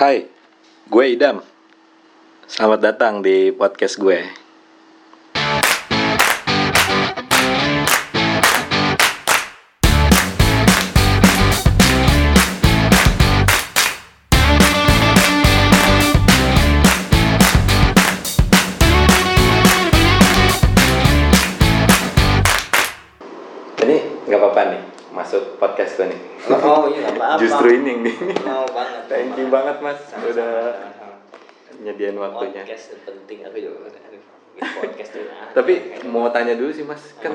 Hai, gue Idam. Selamat datang di podcast gue. Podcast gue nih. Oh iya apa-apa. Justru ini nih. Mau banget. Thank you banget mas, Sama-sama. udah nyediain waktunya. Podcast itu penting aku juga podcast tuh. ah, Tapi mau tanya dulu sih mas, kan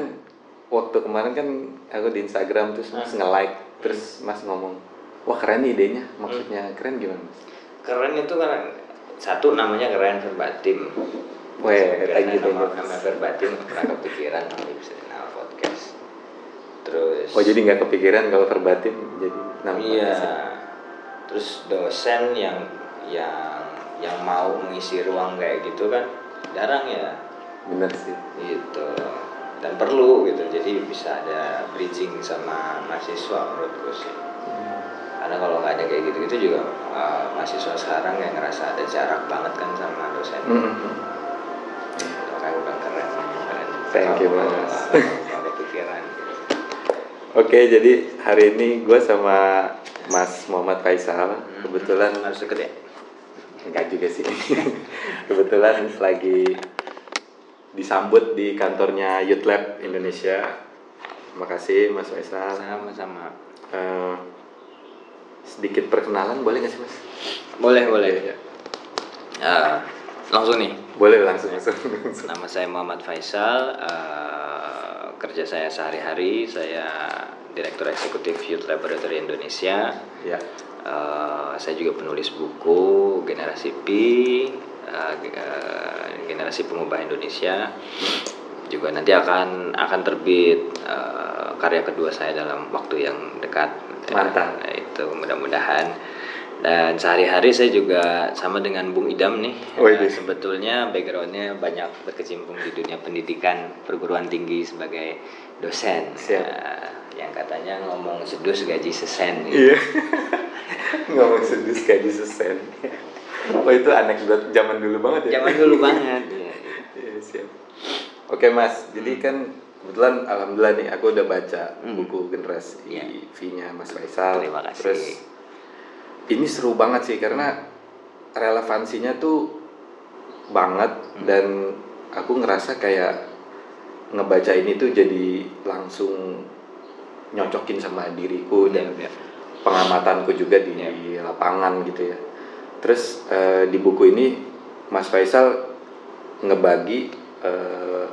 waktu kemarin kan aku di Instagram terus mas nge-like, terus mas ngomong, wah keren nih idenya, maksudnya keren gimana mas? keren itu kan satu namanya keren verbatim. Weh, thank you, thank nama, verbatim pernah kepikiran kalau bisa. Terus. Oh jadi nggak kepikiran kalau verbatim jadi nama Iya. Terus dosen yang yang yang mau mengisi ruang kayak gitu kan jarang ya. Bener sih. gitu dan perlu gitu jadi bisa ada bridging sama mahasiswa menurutku sih karena kalau nggak ada kayak gitu gitu juga uh, mahasiswa sekarang yang ngerasa ada jarak banget kan sama dosen makanya aku bilang keren keren Thank you, Mas. Oke, jadi hari ini gue sama Mas Muhammad Faisal kebetulan harus deket ya enggak juga sih. kebetulan lagi disambut di kantornya Youth Lab Indonesia. Makasih Mas Faisal. sama-sama Eh, sedikit perkenalan boleh nggak sih Mas? boleh boleh Ya, Uh, langsung nih Boleh langsung langsung. Nama saya Muhammad Faisal. eh, kerja saya sehari-hari. Saya Direktur Eksekutif Youth Laboratory Indonesia. ya. Eh, saya juga penulis buku Generasi P, eh, Generasi Pengubah Indonesia. Juga nanti akan akan terbit eh, karya kedua saya dalam waktu yang dekat. Mantap. Eh, itu mudah-mudahan. Dan sehari-hari saya juga sama dengan Bung Idam nih. Oh, Eh, iya. sebetulnya backgroundnya banyak berkecimpung di dunia pendidikan perguruan tinggi sebagai dosen. Siap. Eh, yang katanya ngomong sedus gaji sesen. gitu. Iya. Ngomong sedih gaji sesen. Oh itu anekdot zaman dulu banget ya. Zaman dulu banget. Iya, iya. Iya, siap. Oke Mas, jadi kan kebetulan alhamdulillah nih aku udah baca Hmm. buku generasi Iya. V-nya Mas Faisal. Terima kasih. Terus ini seru banget sih karena relevansinya tuh banget Hmm. dan aku ngerasa kayak ngebaca ini tuh jadi langsung nyocokin sama diriku dan Iya, iya. pengamatanku juga di Iya. lapangan gitu ya. Terus eh, di buku ini Mas Faisal ngebagi eh,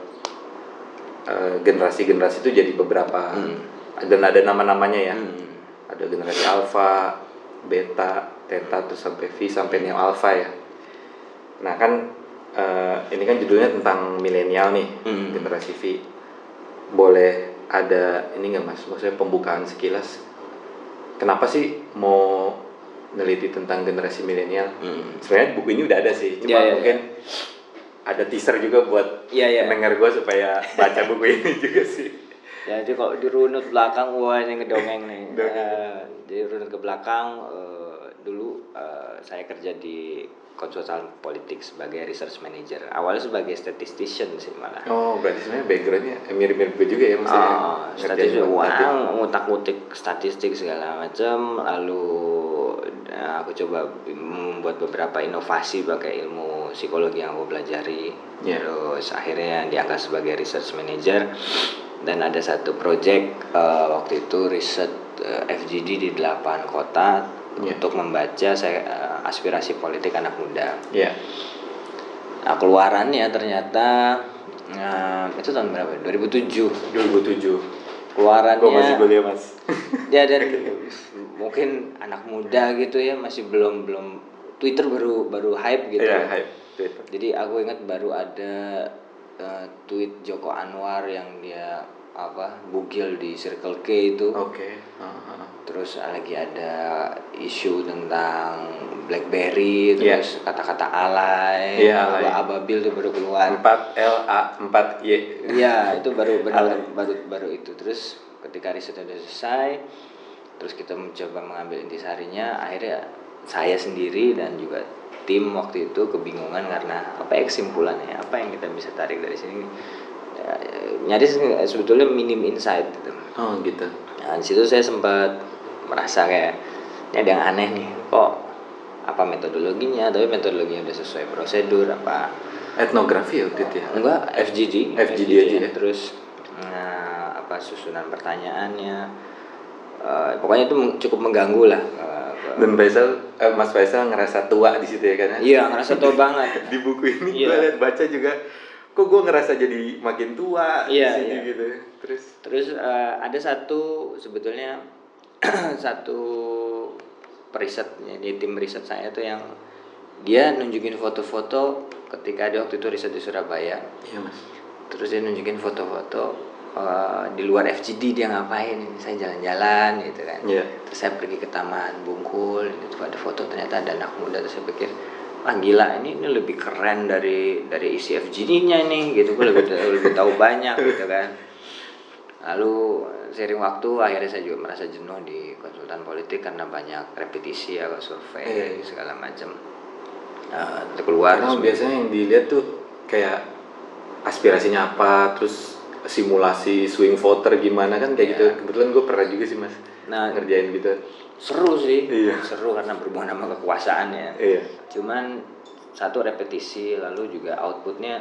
eh, generasi-generasi itu jadi beberapa Hmm. dan ada nama-namanya ya. Hmm. Ada generasi alpha, beta, theta terus sampai V sampai neo alpha ya. Nah kan eh, ini kan judulnya tentang milenial nih, Hmm. generasi V. Boleh ada ini nggak mas? Maksudnya pembukaan sekilas. Kenapa sih mau neliti tentang generasi milenial? Hmm. Sebenarnya buku ini udah ada sih, cuma Iya, iya, mungkin ada teaser juga buat Iya, iya. pendengar gue supaya baca buku ini juga sih. Jadi kalau dirunut belakang wah ini ngedongeng nih. Dongeng. Eh, jadi runut ke belakang eh, dulu eh, saya kerja di konsultan politik sebagai research manager. Awalnya sebagai statistician sih malah. Oh, berarti sebenarnya backgroundnya mirip-mirip gue juga ya maksudnya. Oh, statistik uang, ngutak-ngutik statistik segala macam. Lalu eh, aku coba membuat beberapa inovasi pakai ilmu psikologi yang aku pelajari. Ya. Terus akhirnya diangkat sebagai research manager dan ada satu project eh, waktu itu riset FGD di 8 kota Ya. untuk membaca saya eh, aspirasi politik anak muda. Iya. Nah, keluarannya ternyata eh, itu tahun berapa? 2007 2007. keluarannya Gue masih kuliah mas. ya dan mungkin anak muda gitu ya masih belum belum Twitter baru baru hype gitu Iya, hype. Twitter. jadi aku ingat baru ada eh, tweet Joko Anwar yang dia apa bugil di Circle K itu Oke. Ah, ah. terus lagi ada isu tentang BlackBerry terus kata-kata alay Iya, alay. Aba- ababil tuh baru keluar 4 L A 4 Y. Iya, itu baru benar baru baru itu. Terus ketika riset udah selesai, terus kita mencoba mengambil intisarinya, akhirnya saya sendiri dan juga tim waktu itu kebingungan karena apa ya kesimpulannya apa yang kita bisa tarik dari sini ya, nyaris sebetulnya minim insight gitu. Oh gitu. Nah, di situ saya sempat merasa kayak ini ada yang aneh nih kok apa metodologinya? Tapi metodologinya udah sesuai prosedur apa? Etnografi ya waktu itu ya? Enggak FGD FGD aja ya. terus nah, apa susunan pertanyaannya. Eh, pokoknya itu cukup mengganggu lah ke- dan Faisal eh, Mas Faisal ngerasa tua di situ ya kan iya ngerasa tua banget. Di buku ini Iya. gue liat baca juga kok gue ngerasa jadi makin tua Iya, di sini iya. gitu terus Terus eh, ada satu sebetulnya satu perisetnya di tim riset saya tuh yang dia nunjukin foto-foto ketika ada waktu itu riset di Surabaya. iya mas Terus dia nunjukin foto-foto eh, di luar FGD dia ngapain ini saya jalan-jalan gitu kan. Iya. Terus saya pergi ke Taman Bungkul itu ada foto ternyata ada anak muda terus saya pikir wah gila ini ini lebih keren dari dari isi FGD-nya nih gitu. Gue lebih lebih tahu banyak gitu kan. Lalu sering waktu akhirnya saya juga merasa jenuh di konsultan politik karena banyak repetisi atau survei Iya. segala macam nah, itu keluar karena terus- biasanya yang dilihat tuh kayak aspirasinya apa terus simulasi swing voter gimana kan kayak Iya. gitu. Kebetulan gue pernah juga sih mas nah ngerjain gitu seru sih Iya. seru karena berhubungan sama kekuasaan ya iya cuman satu repetisi lalu juga outputnya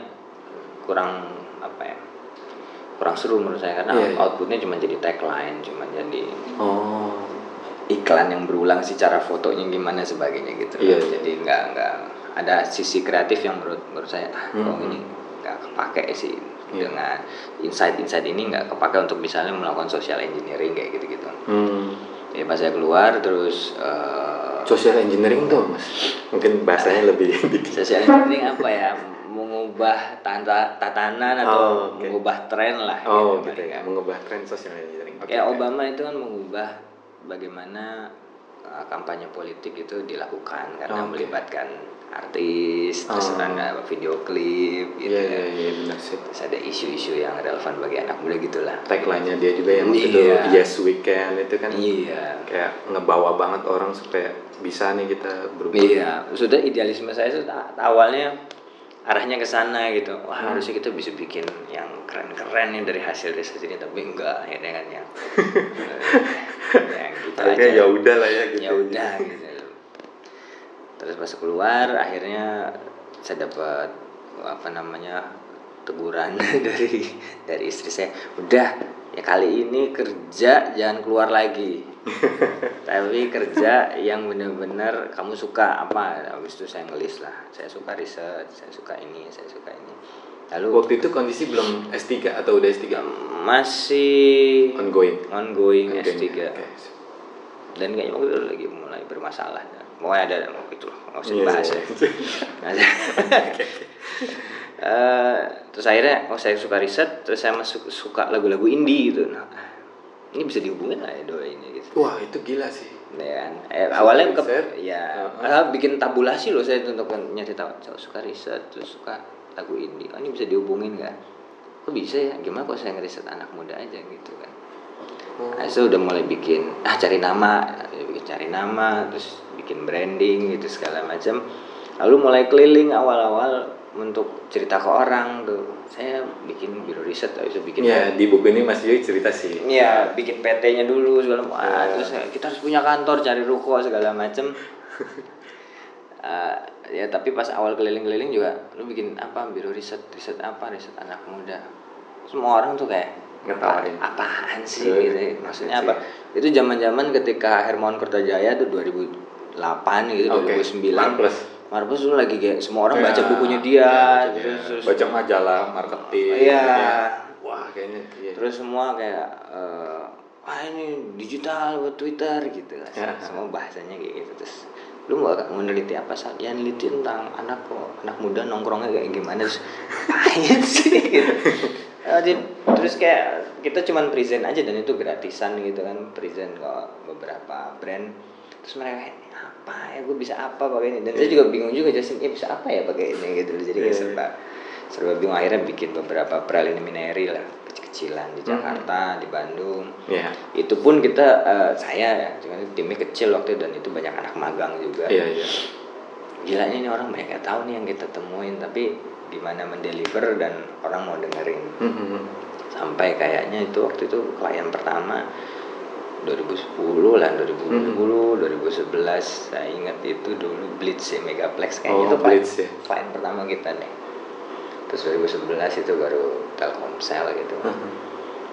kurang apa ya kurang seru menurut saya karena Iya, iya. outputnya cuma jadi tagline cuma jadi oh iklan yang berulang sih cara fotonya gimana sebagainya gitu Iya, iya. jadi nggak nggak ada sisi kreatif yang menurut menurut saya ah kok Mhm. ini nggak kepake sih Iya. dengan insight-insight ini nggak kepake untuk misalnya melakukan social engineering kayak gitu-gitu hmm. Jadi pas saya keluar terus eh, social engineering tuh mas mungkin bahasanya lebih social engineering apa ya mengubah tata tatanan atau Oh, oke. mengubah tren lah oh gitu gitu ya mengubah tren social engineering Oke, Kayak oke. Obama itu kan mengubah bagaimana uh, kampanye politik itu dilakukan karena Oke. melibatkan artis, terus Oh. ada video klip gitu iya ya. iya iya benar sih Terus ada isu-isu yang relevan bagi anak muda gitulah. tagline-nya dia juga yang waktu itu Iya. yes weekend itu kan Iya. kayak ngebawa banget orang supaya bisa nih kita berubah Iya, sudah idealisme saya itu awalnya arahnya ke sana gitu. Wah, Hmm. harusnya kita bisa bikin yang keren-keren nih dari hasil riset ini, tapi enggak akhirnya kan yang yang gitu akhirnya aja. ya udah lah ya gitu ya udah gitu terus pas keluar akhirnya saya dapat apa namanya teguran dari dari istri saya udah ya kali ini kerja jangan keluar lagi. Tapi kerja yang benar-benar kamu suka apa? Habis itu saya ngelis lah saya suka riset saya suka ini saya suka ini. Lalu waktu itu kondisi belum S3 atau udah S3 masih ongoing. ongoing Ongoing, S3 oke. dan kayaknya waktu itu lagi mulai bermasalah pokoknya ada waktu itu. Nggak usah Iya, dibahas iya. ya. Ada. Eh, terus akhirnya oh saya suka riset terus saya masuk suka lagu-lagu indie gitu. Nah ini bisa dihubungin lah ya dua ini gitu? Wah itu gila sih. Ya kan? Eh, awalnya ke, ya ah, bikin tabulasi loh saya untuk nyari tahu. Saya suka riset terus suka lagu indie. Oh, ini bisa dihubungin nggak? Kok bisa ya? Gimana kok saya ngeriset anak muda aja gitu kan? Nah, saya udah mulai bikin ah cari nama, bikin cari nama, terus bikin branding gitu segala macam. Lalu mulai keliling awal-awal untuk cerita ke orang tuh. Saya bikin biro riset, habis itu bikin ya di buku ini Mas Yoi cerita sih Iya, bikin PT-nya dulu segala macam. Ah, Ya. terus eh, kita harus punya kantor, cari ruko segala macam. Eh, ya tapi pas awal keliling-keliling juga lu bikin apa biro riset riset apa riset anak muda semua orang tuh kayak Ngetawain. apaan sih gitu ya. maksudnya sih. apa itu zaman zaman ketika Hermawan Kertajaya tuh 2008 gitu Oke, 2009 Marples. Marples tuh lagi kayak semua orang baca Kayak- bukunya dia ya, terus, terus baca majalah marketing Iya. ya. wah kayaknya iya. terus semua kayak eh, wah ini digital buat Twitter gitu lah Ya. semua bahasanya kayak gitu terus lu nggak meneliti apa sih ya neliti tentang anak kok anak muda nongkrongnya kayak gimana terus apain sih gitu. Terus kayak kita cuman present aja dan itu gratisan gitu kan present ke beberapa brand terus mereka kayak, "Ini apa ya gue bisa apa pakai ini. Dan saya juga bingung juga jelasin ya bisa apa ya pakai ini? Gitu jadi kayak Iya. serba serba bingung. Akhirnya bikin beberapa preliminary lah kecilan di Jakarta di Bandung. Iya. itu pun kita eh, saya ya cuman timnya kecil waktu itu dan itu banyak anak magang juga. Iya, iya. gilanya ini orang banyak nggak tahu nih yang kita temuin tapi gimana mendeliver dan orang mau dengerin. Mhm. sampai kayaknya itu waktu itu klien pertama 2010 lah 2010 2011 saya ingat itu dulu Blitz ya Megaplex kayaknya. Oh, itu klien, Blitz ya. klien pertama kita nih. Terus 2011 itu baru Telkomsel gitu. Mhm.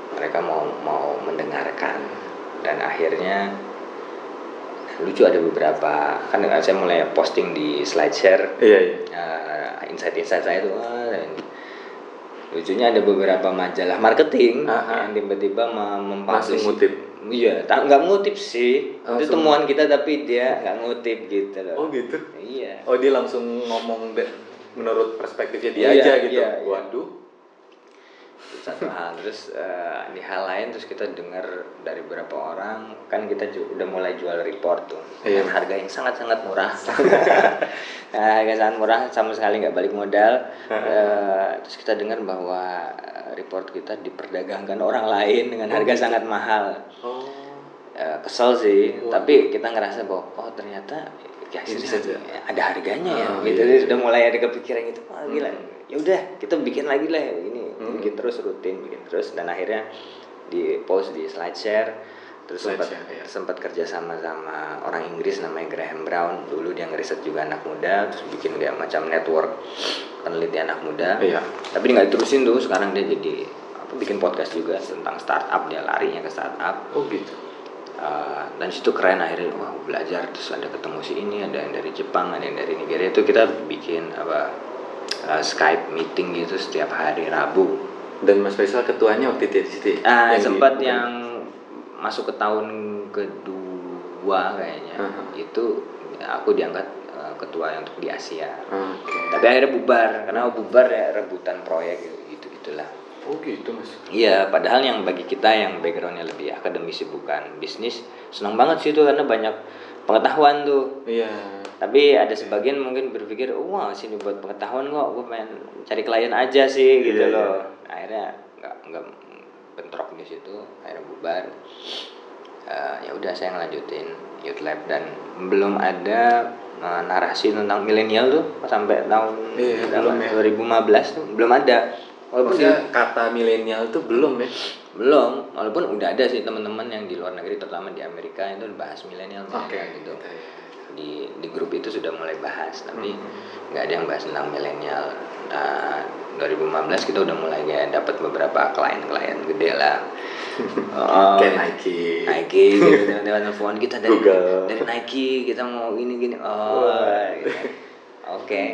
mereka mau mau mendengarkan. Dan akhirnya lucu ada beberapa kan saya mulai posting di slide share Iya, iya. uh, insight-insight saya tuh dan lucunya ada beberapa majalah marketing Aha. yang tiba-tiba mem- mempublish ngutip. iya tak nggak ngutip sih itu Langsung. temuan kita tapi dia nggak ngutip gitu loh Oh, gitu. iya Oh, dia langsung ngomong menurut perspektifnya dia Iya, aja gitu. iya, iya. Waduh. Itu satu hal. Terus eh, di hal lain terus kita dengar dari beberapa orang kan kita ju- udah mulai jual report tuh. Iya. dengan harga yang sangat sangat murah. Nah, harga sangat murah sama sekali nggak balik modal. Eh, terus kita dengar bahwa eh, report kita diperdagangkan orang lain dengan harga sangat mahal. Oh. Eh, kesel sih. Tapi kita ngerasa bahwa oh ternyata ya serius, ada harganya ya Oh, gitu. iya, Jadi iya. sudah mulai ada kepikiran gitu wah gila. Ya udah kita bikin lagi lah ini Hmm. bikin terus rutin bikin terus dan akhirnya di post di slide share terus sempat SlideShare, ya. sempat kerja sama sama orang Inggris namanya Graham Brown dulu dia ngeriset juga anak muda terus bikin dia macam network peneliti anak muda Iya. tapi nggak diterusin tuh sekarang dia jadi apa bikin podcast juga tentang startup dia larinya ke startup Oh, gitu. Uh, dan situ keren akhirnya wah belajar terus ada ketemu si ini ada yang dari Jepang ada yang dari Nigeria itu kita bikin apa uh, Skype meeting gitu setiap hari Rabu Dan Mas Faisal ketuanya waktu itu di situ. ya? ah Yang di- sempat bukan- yang masuk ke tahun kedua kayaknya Aha. itu aku diangkat uh, ketua yang untuk di Asia Oke. tapi akhirnya bubar karena bubar ya rebutan proyek gitu gitu gitulah Oh, gitu, Mas. Iya, padahal yang bagi kita yang backgroundnya lebih akademisi bukan bisnis, senang banget sih itu karena banyak pengetahuan tuh. Iya. Tapi ada sebagian mungkin berpikir, wah sini buat pengetahuan kok, gue pengen cari klien aja sih gitu Iya, loh. Akhirnya nggak nggak bentrok di situ, akhirnya bubar. Eh, ya udah saya ngelanjutin Youth Lab dan belum ada eh, narasi tentang milenial tuh sampai tahun Iya, berapa? belum ya. 2015 tuh belum ada. Walaupun Maksudnya kata milenial itu belum ya? belum walaupun udah ada sih teman-teman yang di luar negeri terutama di Amerika itu bahas milenial milenial gitu di di grup itu sudah mulai bahas tapi nggak ada yang bahas tentang milenial. Nah 2015 kita udah mulai kayak dapat beberapa klien-klien gede lah. Oh, Kayak Nike. Nike gitu. Telepon kita dari Google. dari Nike kita mau ini gini. Oh gitu. oke.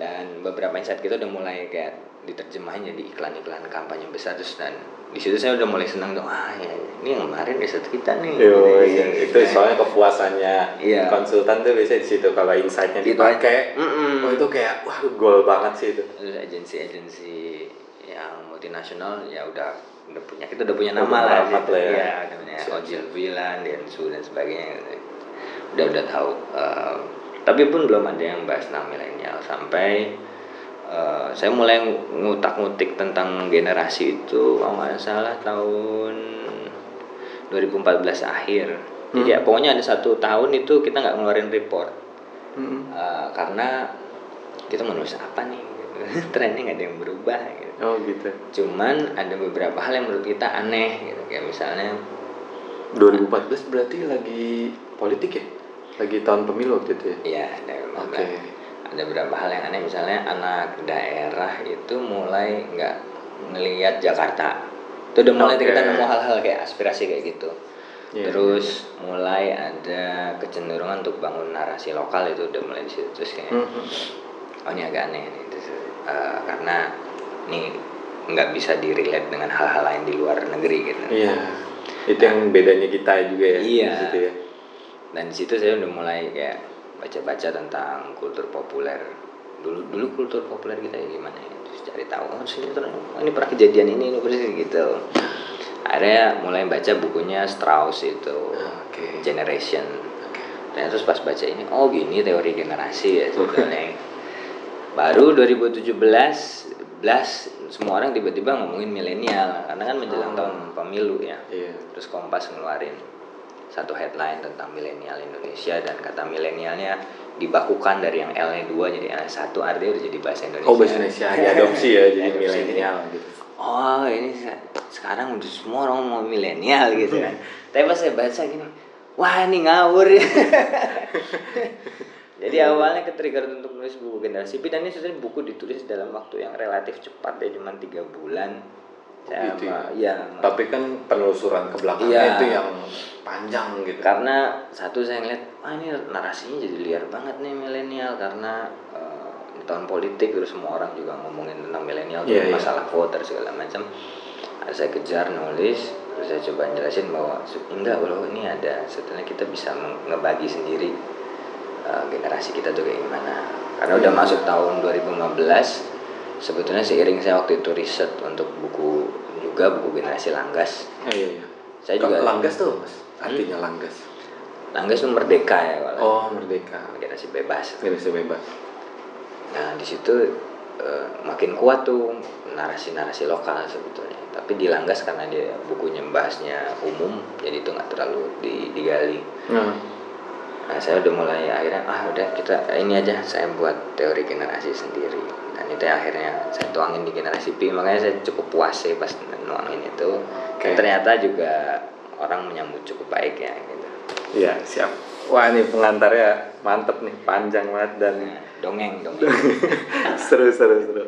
Dan beberapa insight kita udah mulai kayak diterjemahin jadi iklan-iklan kampanye besar terus dan di situ saya udah mulai senang dong ah ya ini yang kemarin riset kita nih Yo, Gitu, iya. gitu. itu soalnya kepuasannya Iya. konsultan tuh biasanya di situ kalau insightnya Gitu dipakai, aja. Mm-mm. oh itu kayak wah gol banget sih itu. terus agensi-agensi yang multinasional ya udah udah punya kita udah punya nama lah gitu. lah ya. Iya, udah punya Ojil Vilan, Densu dan sebagainya gitu. udah udah tahu Eh, tapi pun belum ada yang bahas tentang milenial sampai eh, saya mulai ngutak-ngutik tentang generasi itu kalau nggak salah tahun 2014 akhir jadi ya, pokoknya ada satu tahun itu kita nggak ngeluarin report Mm-mm. Eh, karena kita mau nulis apa nih trennya nggak ada yang berubah gitu Oh gitu. cuman ada beberapa hal yang menurut kita aneh gitu kayak misalnya 2014 berarti lagi politik ya? Lagi tahun pemilu waktu itu ya? ya ada Oke. beberapa, ada beberapa hal yang aneh misalnya anak daerah itu mulai nggak ngelihat Jakarta itu udah mulai Oke. kita nemu hal-hal kayak aspirasi kayak gitu Iya, terus mulai ada kecenderungan untuk bangun narasi lokal itu udah mulai di situ terus kayak Mhm. oh ini agak aneh nih Terus, eh, karena ini nggak bisa direlate dengan hal-hal lain di luar negeri gitu Iya. Itu yang bedanya kita juga ya. Iya. di situ ya. dan di situ saya udah mulai kayak baca-baca tentang kultur populer. Dulu dulu kultur populer kita gimana ya? Terus cari tahu oh, sini ternyata, oh, ini pernah kejadian ini ini persis gitu. Akhirnya mulai baca bukunya Strauss itu Oke. Generation. Dan terus pas baca ini oh gini teori generasi ya sebetulnya. Baru 2017 semua orang tiba-tiba ngomongin milenial karena kan menjelang Oh. tahun pemilu ya. Iya. terus Kompas ngeluarin satu headline tentang milenial Indonesia dan kata milenialnya dibakukan dari yang L-nya dua jadi L1 artinya udah jadi bahasa Indonesia. Oh bahasa Indonesia diadopsi ya jadi milenial gitu. Oh ini se- sekarang udah semua orang mau milenial gitu kan. Tapi pas saya baca gini, wah ini ngawur ya. Jadi awalnya ke-trigger untuk nulis buku generasi P dan ini sebenarnya buku ditulis dalam waktu yang relatif cepat ya cuma tiga bulan. Gitu ya. ya, Tapi kan penelusuran ke belakangnya Iya. itu yang panjang gitu. karena satu saya ngeliat wah ini narasinya jadi liar banget nih milenial karena di tahun politik terus semua orang juga ngomongin tentang milenial Iya, iya. masalah voter segala macam saya kejar nulis terus saya coba jelasin bahwa enggak loh ini ada setelahnya kita bisa ngebagi sendiri eh, generasi kita tuh kayak gimana karena udah Iya. masuk tahun 2015 sebetulnya seiring saya waktu itu riset untuk buku juga buku generasi langgas Oh, iya, iya. Saya Kok juga- langgas tuh mas. Artinya langgas. langgas itu merdeka ya kalau Oh merdeka. generasi bebas Indonesia bebas. Nah di situ eh, makin kuat tuh narasi-narasi lokal sebetulnya. Tapi di Langgas karena dia bukunya bahasnya umum, jadi itu nggak terlalu di- digali. Nah, Nah saya udah mulai akhirnya ah udah kita ini aja saya buat teori generasi sendiri. Dan itu yang akhirnya saya tuangin di generasi P. Makanya saya cukup puas sih pas nuangin itu. Dan Oke. ternyata juga orang menyambut cukup baik ya gitu. iya siap. Wah ini pengantarnya mantep nih, panjang banget dan Nah, dongeng dongeng. seru seru seru.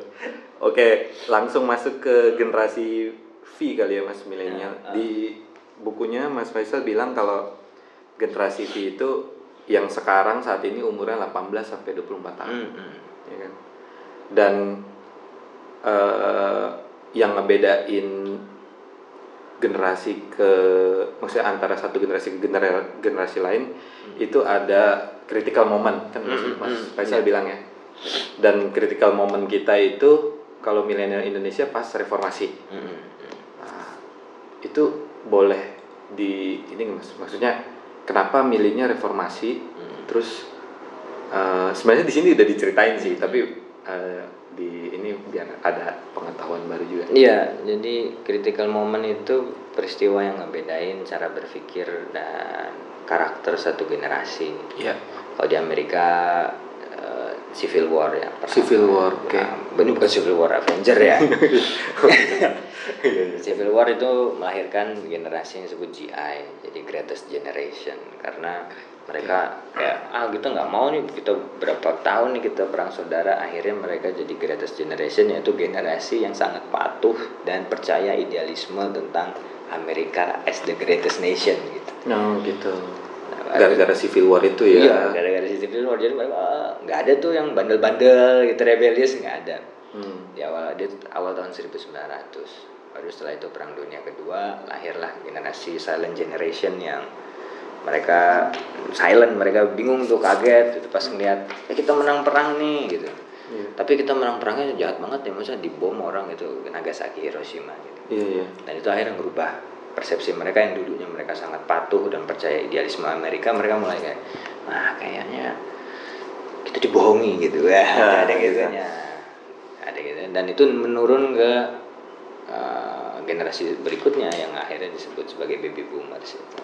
Oke, langsung masuk ke generasi V kali ya Mas milenial. Ya, ah. Di bukunya Mas Faisal bilang kalau generasi V itu yang sekarang saat ini umurnya 18 sampai 24 tahun. Hmm, hmm. ya kan? Dan eh, yang ngebedain generasi ke maksudnya antara satu generasi ke genera- generasi lain itu ada critical moment kan Mas, Hmm, Mas hmm, Faisal iya. bilang ya. Dan critical moment kita itu kalau milenial Indonesia pas reformasi. Hmm, hmm. Nah, itu boleh di ini Mas maksudnya kenapa milihnya reformasi Hmm. terus eh, sebenarnya di sini udah diceritain sih tapi eh, di ini biar ada pengetahuan baru juga Iya, jadi critical moment itu peristiwa yang ngebedain cara berpikir dan karakter satu generasi. Iya. Kalau di Amerika eh, Civil War ya. pertama. Civil War, oke. Nah, ini bukan Civil War Avenger ya. Civil War itu melahirkan generasi yang disebut GI, jadi Greatest Generation, karena mereka kayak ah kita nggak mau nih kita berapa tahun nih kita perang saudara, akhirnya mereka jadi Greatest Generation yaitu generasi yang sangat patuh dan percaya idealisme tentang Amerika as the greatest nation gitu. no gitu. Nah, gara-gara civil war itu ya? Iya, gara-gara Civil War. Jadi mereka ah, nggak ada tuh yang bandel-bandel gitu rebellious nggak ada. Hmm. di awal dia awal tahun 1900 baru setelah itu perang dunia kedua lahirlah generasi silent generation yang mereka silent mereka bingung tuh kaget itu pas ngeliat eh kita menang perang nih gitu Iya. tapi kita menang perangnya jahat banget ya masa dibom orang itu Nagasaki Hiroshima gitu iya iya dan itu akhirnya merubah persepsi mereka yang dulunya mereka sangat patuh dan percaya idealisme Amerika mereka mulai kayak ah kayaknya kita dibohongi gitu ya Ah, ada gitu. gitunya ada gitu dan itu menurun ke uh, generasi berikutnya yang akhirnya disebut sebagai baby boomers itu.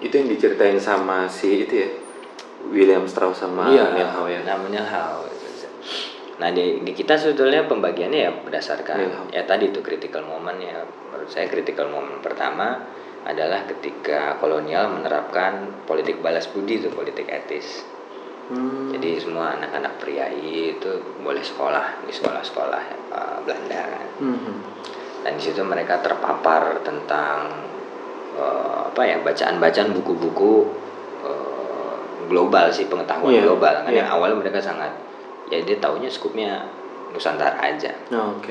Itu yang diceritain sama si itu ya William Strauss sama Iya, Milhau ya namanya how Nah di, di kita sebetulnya pembagiannya ya berdasarkan Milhau. ya tadi itu critical moment ya menurut saya critical moment pertama adalah ketika kolonial menerapkan politik balas budi itu politik etis. Hmm. Jadi semua anak-anak priai itu boleh sekolah di sekolah-sekolah eh, Belanda. Mhm. Dan di situ mereka terpapar tentang eh, apa ya bacaan-bacaan buku-buku eh, global sih pengetahuan Iya, global. Kan iya. yang awalnya mereka sangat ya dia taunya skupnya Nusantara aja. Oh, oke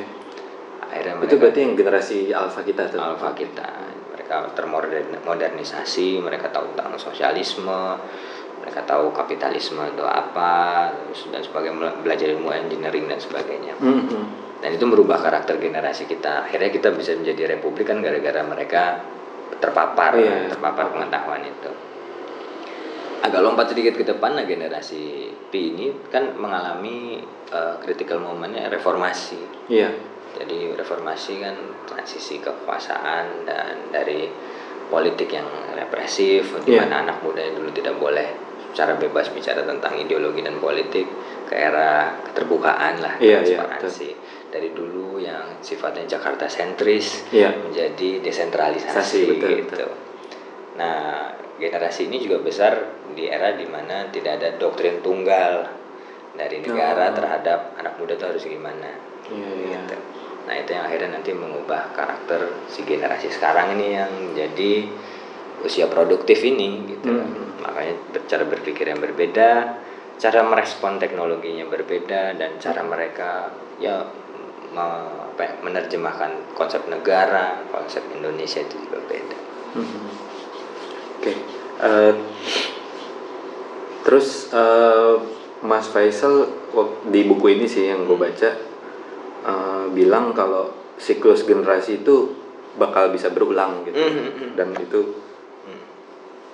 Akhirnya itu mereka berarti yang generasi alpha kita tuh alfa kita mereka termodernisasi mereka tahu tentang sosialisme mereka tahu kapitalisme itu apa dan sebagainya belajar ilmu engineering dan sebagainya Mhm. dan itu merubah karakter generasi kita akhirnya kita bisa menjadi republik kan gara-gara mereka terpapar Iya, terpapar pengetahuan itu. Agak lompat sedikit ke depan nah generasi P ini kan mengalami uh, critical momentnya reformasi. Iya. jadi reformasi kan transisi kekuasaan dan dari politik yang represif di Iya. mana anak muda yang dulu tidak boleh secara bebas bicara tentang ideologi dan politik ke era keterbukaan lah Iya, iya, transparansi dari dulu yang sifatnya Jakarta sentris Iya. menjadi desentralisasi Sasi, betul, gitu. Nah, generasi ini juga besar di era di mana tidak ada doktrin tunggal dari negara Oh. terhadap anak muda itu harus gimana. Iya, iya. Gitu. Nah itu yang akhirnya nanti mengubah karakter si generasi sekarang ini yang jadi usia produktif ini gitu. Hmm. Makanya cara berpikir yang berbeda, cara merespon teknologinya berbeda dan cara mereka ya, menerjemahkan konsep negara, konsep Indonesia itu juga beda. Mhm. Oke. Eh, terus eh, Mas Faisal di buku ini sih yang gue baca eh, bilang kalau siklus generasi itu bakal bisa berulang gitu Mhm. dan itu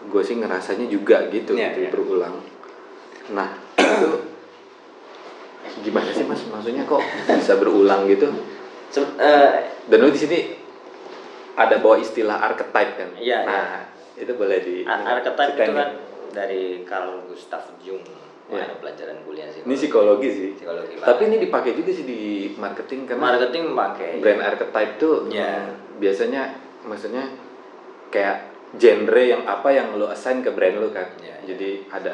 gue sih ngerasanya juga gitu Iya, gitu iya. berulang. Nah itu gimana sih mas maksudnya kok bisa berulang gitu? Se- eh, Dan lu di sini ada bawa istilah archetype kan? Iya, Nah, itu boleh di ar- archetype itu kan dari Carl Gustav Jung, Iya. ada pelajaran kuliah sih. Ini psikologi sih. Psikologi Tapi banget. ini dipakai juga sih di marketing karena marketing pakai brand archetype tuh Iya. mm, biasanya maksudnya kayak genre yang apa yang lo assign ke brand lo kan. Iya, iya. Jadi ada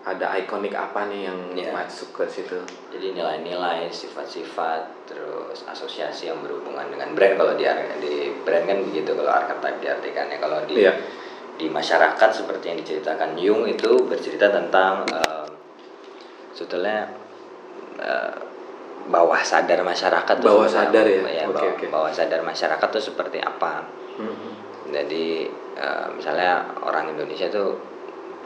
ada ikonik apa nih yang Iya. masuk ke situ. jadi nilai-nilai sifat-sifat terus asosiasi yang berhubungan dengan brand kalau di di brand kan begitu kalau archetype diartikannya kalau di Iya. di masyarakat seperti yang diceritakan Jung itu bercerita tentang eh, sebetulnya eh, bawah sadar masyarakat tuh Bawah sadar ya? Oke, bawah, oke. bawah sadar masyarakat tuh seperti apa Mhm. jadi eh, misalnya orang Indonesia tuh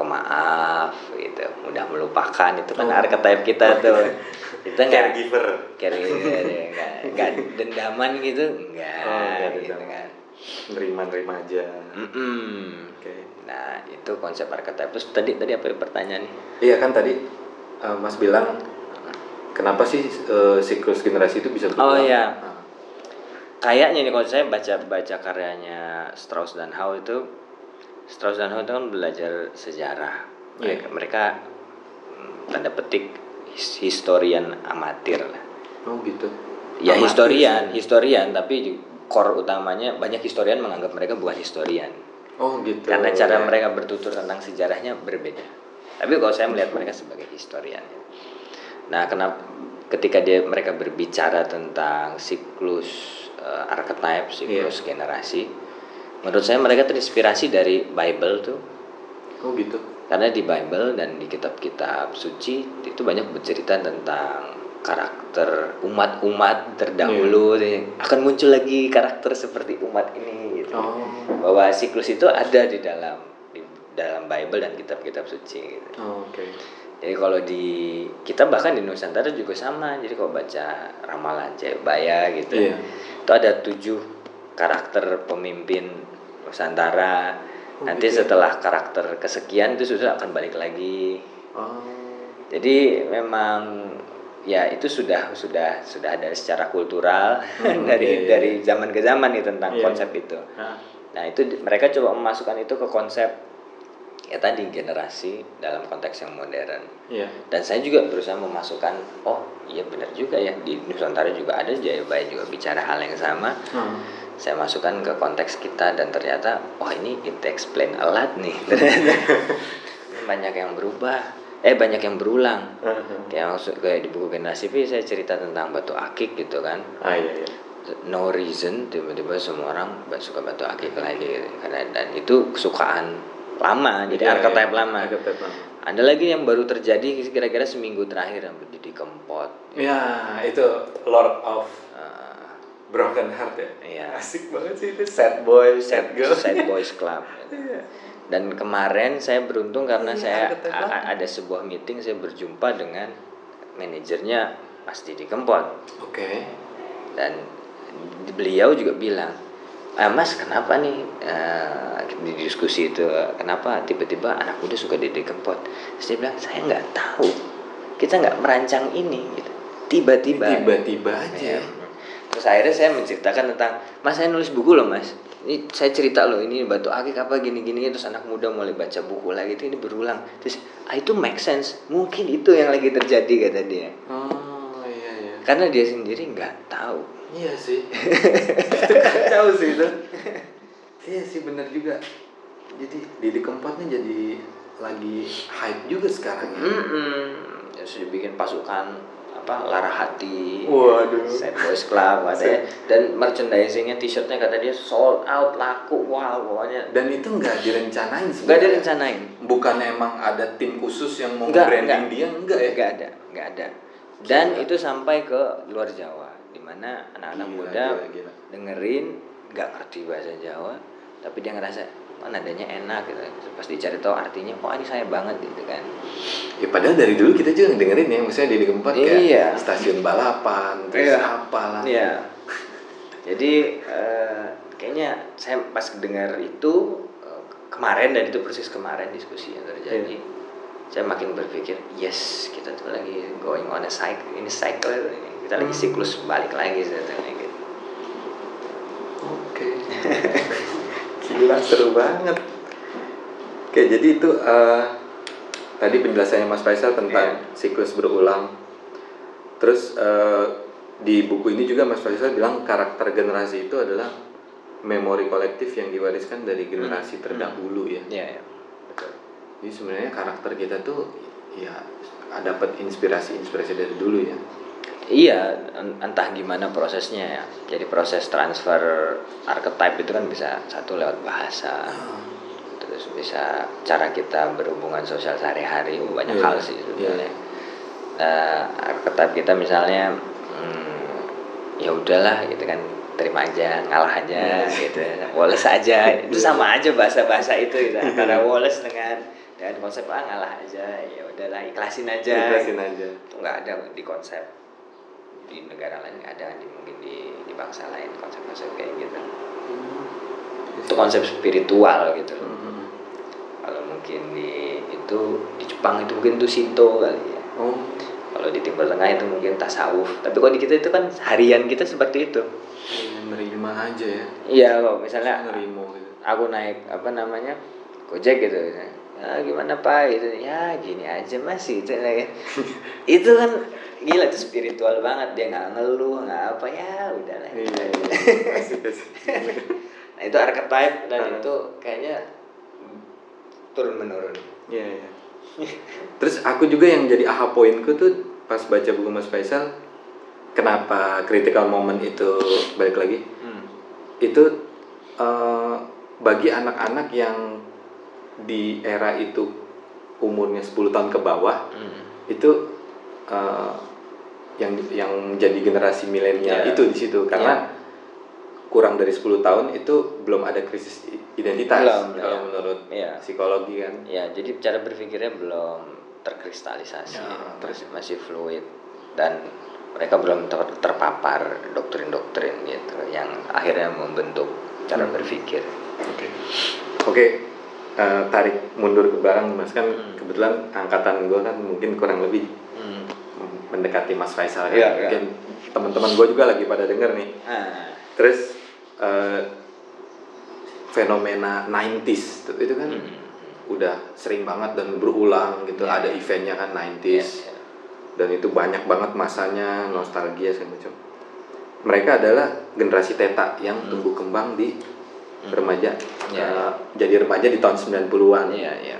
pemaaf gitu mudah melupakan itu kan Oh. archetype kita tuh kita nggak Caregiver. caregiver ya, nggak nggak dendaman gitu enggak Oh, nggak gitu kan Nerima-nerima aja. Mm-mm. Oke. nah itu konsep archetype terus tadi tadi apa ya pertanyaannya Iya kan tadi eh, Mas bilang kenapa sih eh, siklus generasi itu bisa Oh, berulang? iya. Nah, kayaknya nih kalau saya baca baca karyanya Strauss dan Howe itu Strauss dan Howe itu kan belajar sejarah mereka, Iya. mereka mm, tanda petik his- historian amatir lah Oh gitu. ya Amatir historian sih. historian tapi core utamanya banyak historian menganggap mereka bukan historian Oh gitu. karena cara Ya. mereka bertutur tentang sejarahnya berbeda tapi kalau saya melihat mereka sebagai historian nah kenapa ketika dia mereka berbicara tentang siklus eh, archetype siklus Iya. generasi menurut saya mereka terinspirasi dari Bible tuh Oh gitu. karena di Bible dan di kitab-kitab suci itu banyak bercerita tentang karakter umat-umat terdahulu akan muncul lagi karakter seperti umat ini gitu Oh. bahwa siklus itu ada di dalam di dalam Bible dan kitab-kitab suci gitu. Oh, Oke. Jadi kalau di kita bahkan di Nusantara juga sama. Jadi kalau baca ramalan Jayabaya gitu, Iya. itu ada tujuh karakter pemimpin Nusantara. Oh, Nanti gitu ya? setelah karakter kesekian itu sudah akan balik lagi. Oh. Jadi memang ya itu sudah sudah sudah ada secara kultural Hmm, dari iya, iya. dari zaman ke zaman nih tentang Iya. konsep itu. Nah, Nah itu mereka coba memasukkan itu ke konsep ya tadi generasi dalam konteks yang modern. iya. Dan saya juga berusaha memasukkan oh iya benar juga ya di Nusantara juga ada Jayabaya juga bicara hal yang sama. Hmm. Saya masukkan ke konteks kita dan ternyata oh ini it explain a lot nih ternyata banyak yang berubah eh banyak yang berulang Hmm. kayak maksud kayak di buku generasi P saya cerita tentang batu akik gitu kan Ah iya iya. no reason tiba-tiba semua orang suka batu akik lagi gitu. karena dan itu kesukaan lama jadi Iya, archetype iya. lama Archetype lama. ada lagi yang baru terjadi kira-kira seminggu terakhir yang jadi kempot Ya, itu Lord of Broken Heart ya. Iya. Asik banget sih itu sad boy, sad sad, girl. sad boys club Iya. dan kemarin saya beruntung karena Iya, saya ada sebuah meeting saya berjumpa dengan manajernya Mas Didi Kempot Oke. dan beliau juga bilang ah, Mas kenapa nih uh, di diskusi itu kenapa tiba-tiba anak muda suka Dede Kempot terus dia bilang saya nggak tahu kita nggak merancang ini gitu tiba-tiba tiba-tiba aja Ya. Terus akhirnya saya menceritakan tentang Mas saya nulis buku loh Mas. Ini saya cerita loh ini batu akik apa gini-gini. Terus anak muda mulai baca buku lagi itu ini berulang. Terus ah itu make sense. Mungkin itu yang lagi terjadi kata dia. Oh iya iya. Karena dia sendiri nggak tahu. Iya sih. Itu kacau sih itu. Iya sih bener juga. Jadi Didi Kempot nih jadi lagi hype juga sekarang ya. Mm-mm. Ya, sudah bikin pasukan apa Lara Hati, Waduh. Sad Boys Club ada ya. dan merchandisingnya t-shirtnya kata dia sold out laku wow pokoknya dan itu nggak direncanain nggak sebenarnya. direncanain bukannya emang ada tim khusus yang mau Nggak, branding nggak. dia enggak ya nggak ada nggak ada dan itu sampai ke luar Jawa di mana anak-anak Gila, muda gila, gila. dengerin nggak ngerti bahasa Jawa tapi dia ngerasa oh nadanya enak gitu pas dicari tahu artinya oh ini saya banget gitu kan ya padahal dari dulu kita juga dengerin ya maksudnya Didi Kempot kayak Iya. stasiun balapan terus Iya. apalah Iya. Jadi eh, kayaknya saya pas dengar itu eh, kemarin dan itu persis kemarin diskusi yang terjadi. Iya. Saya makin berpikir, yes kita tuh lagi going on a cycle, ini cycle ini. Kita lagi Hmm. siklus balik lagi gitu. Oke. Gila seru banget. Oke, jadi itu eh, tadi penjelasannya Mas Faisal tentang Iya. siklus berulang. Terus eh, di buku ini juga Mas Faisal bilang karakter generasi itu adalah memori kolektif yang diwariskan dari generasi Hmm. terdahulu ya. Iya, ya. betul. Jadi sebenarnya karakter kita tuh ya dapat inspirasi-inspirasi dari dulu ya. Iya, en- entah gimana prosesnya ya. Jadi proses transfer archetype itu kan bisa satu lewat bahasa, terus bisa cara kita berhubungan sosial sehari-hari oh, banyak Iya, hal sih sebenarnya. iya. Nah, archetype kita misalnya hmm, ya udahlah gitu kan terima aja ngalah aja Iya. gitu Wallace aja itu sama aja bahasa-bahasa itu gitu. antara Wallace dengan dengan konsep ah ngalah aja ya udahlah ikhlasin aja Ikhlasin aja. itu nggak ada di konsep di negara lain nggak ada di mungkin di di bangsa lain konsep-konsep kayak gitu. Itu konsep spiritual gitu. Mhm. kalau mungkin di itu di Jepang itu mungkin itu Shinto kali ya. Oh, kalau di Timur Tengah itu mungkin tasawuf. Tapi kalau di kita itu kan harian kita seperti itu. Ya, nerima aja ya. iya kok misalnya Nerimo gitu. aku naik apa namanya gojek gitu ya gimana pak gitu ya gini aja mas itu itu kan gila itu spiritual banget dia nggak ngeluh nggak apa ya udahlah Iya, iya. Asik. nah itu archetype dan Ah. itu kayaknya turun menurun Iya, iya. Terus aku juga yang jadi aha poinku tuh pas baca buku Mas Faisal, kenapa critical moment itu balik lagi? hmm. Itu eh, bagi anak-anak yang di era itu umurnya 10 tahun ke bawah, Hmm. itu eh, yang yang jadi generasi milenial Iya. itu di situ karena kurang dari 10 tahun itu belum ada krisis identitas Belum, kalau iya. menurut Iya. psikologi kan. ya jadi cara berpikirnya belum terkristalisasi Ya, masih masih fluid dan mereka belum ter- terpapar doktrin-doktrin gitu yang akhirnya membentuk cara Hmm. berpikir Oke. Oke, eh, tarik mundur ke belakang Mas kan Hmm. kebetulan angkatan gue kan mungkin kurang lebih hmm. mendekati Mas Faisal kan. Iya. Mungkin teman-teman gue juga lagi pada denger nih. ah. Terus eh, fenomena 90s tuh, itu kan Hmm. udah sering banget dan berulang gitu. Iya, Ada eventnya kan Iya, 90s iya. dan itu banyak banget masanya nostalgia segala macam. Mereka adalah generasi Teta yang Hmm. tumbuh kembang di. Remaja Iya, eh, jadi remaja di tahun 90-an. iya iya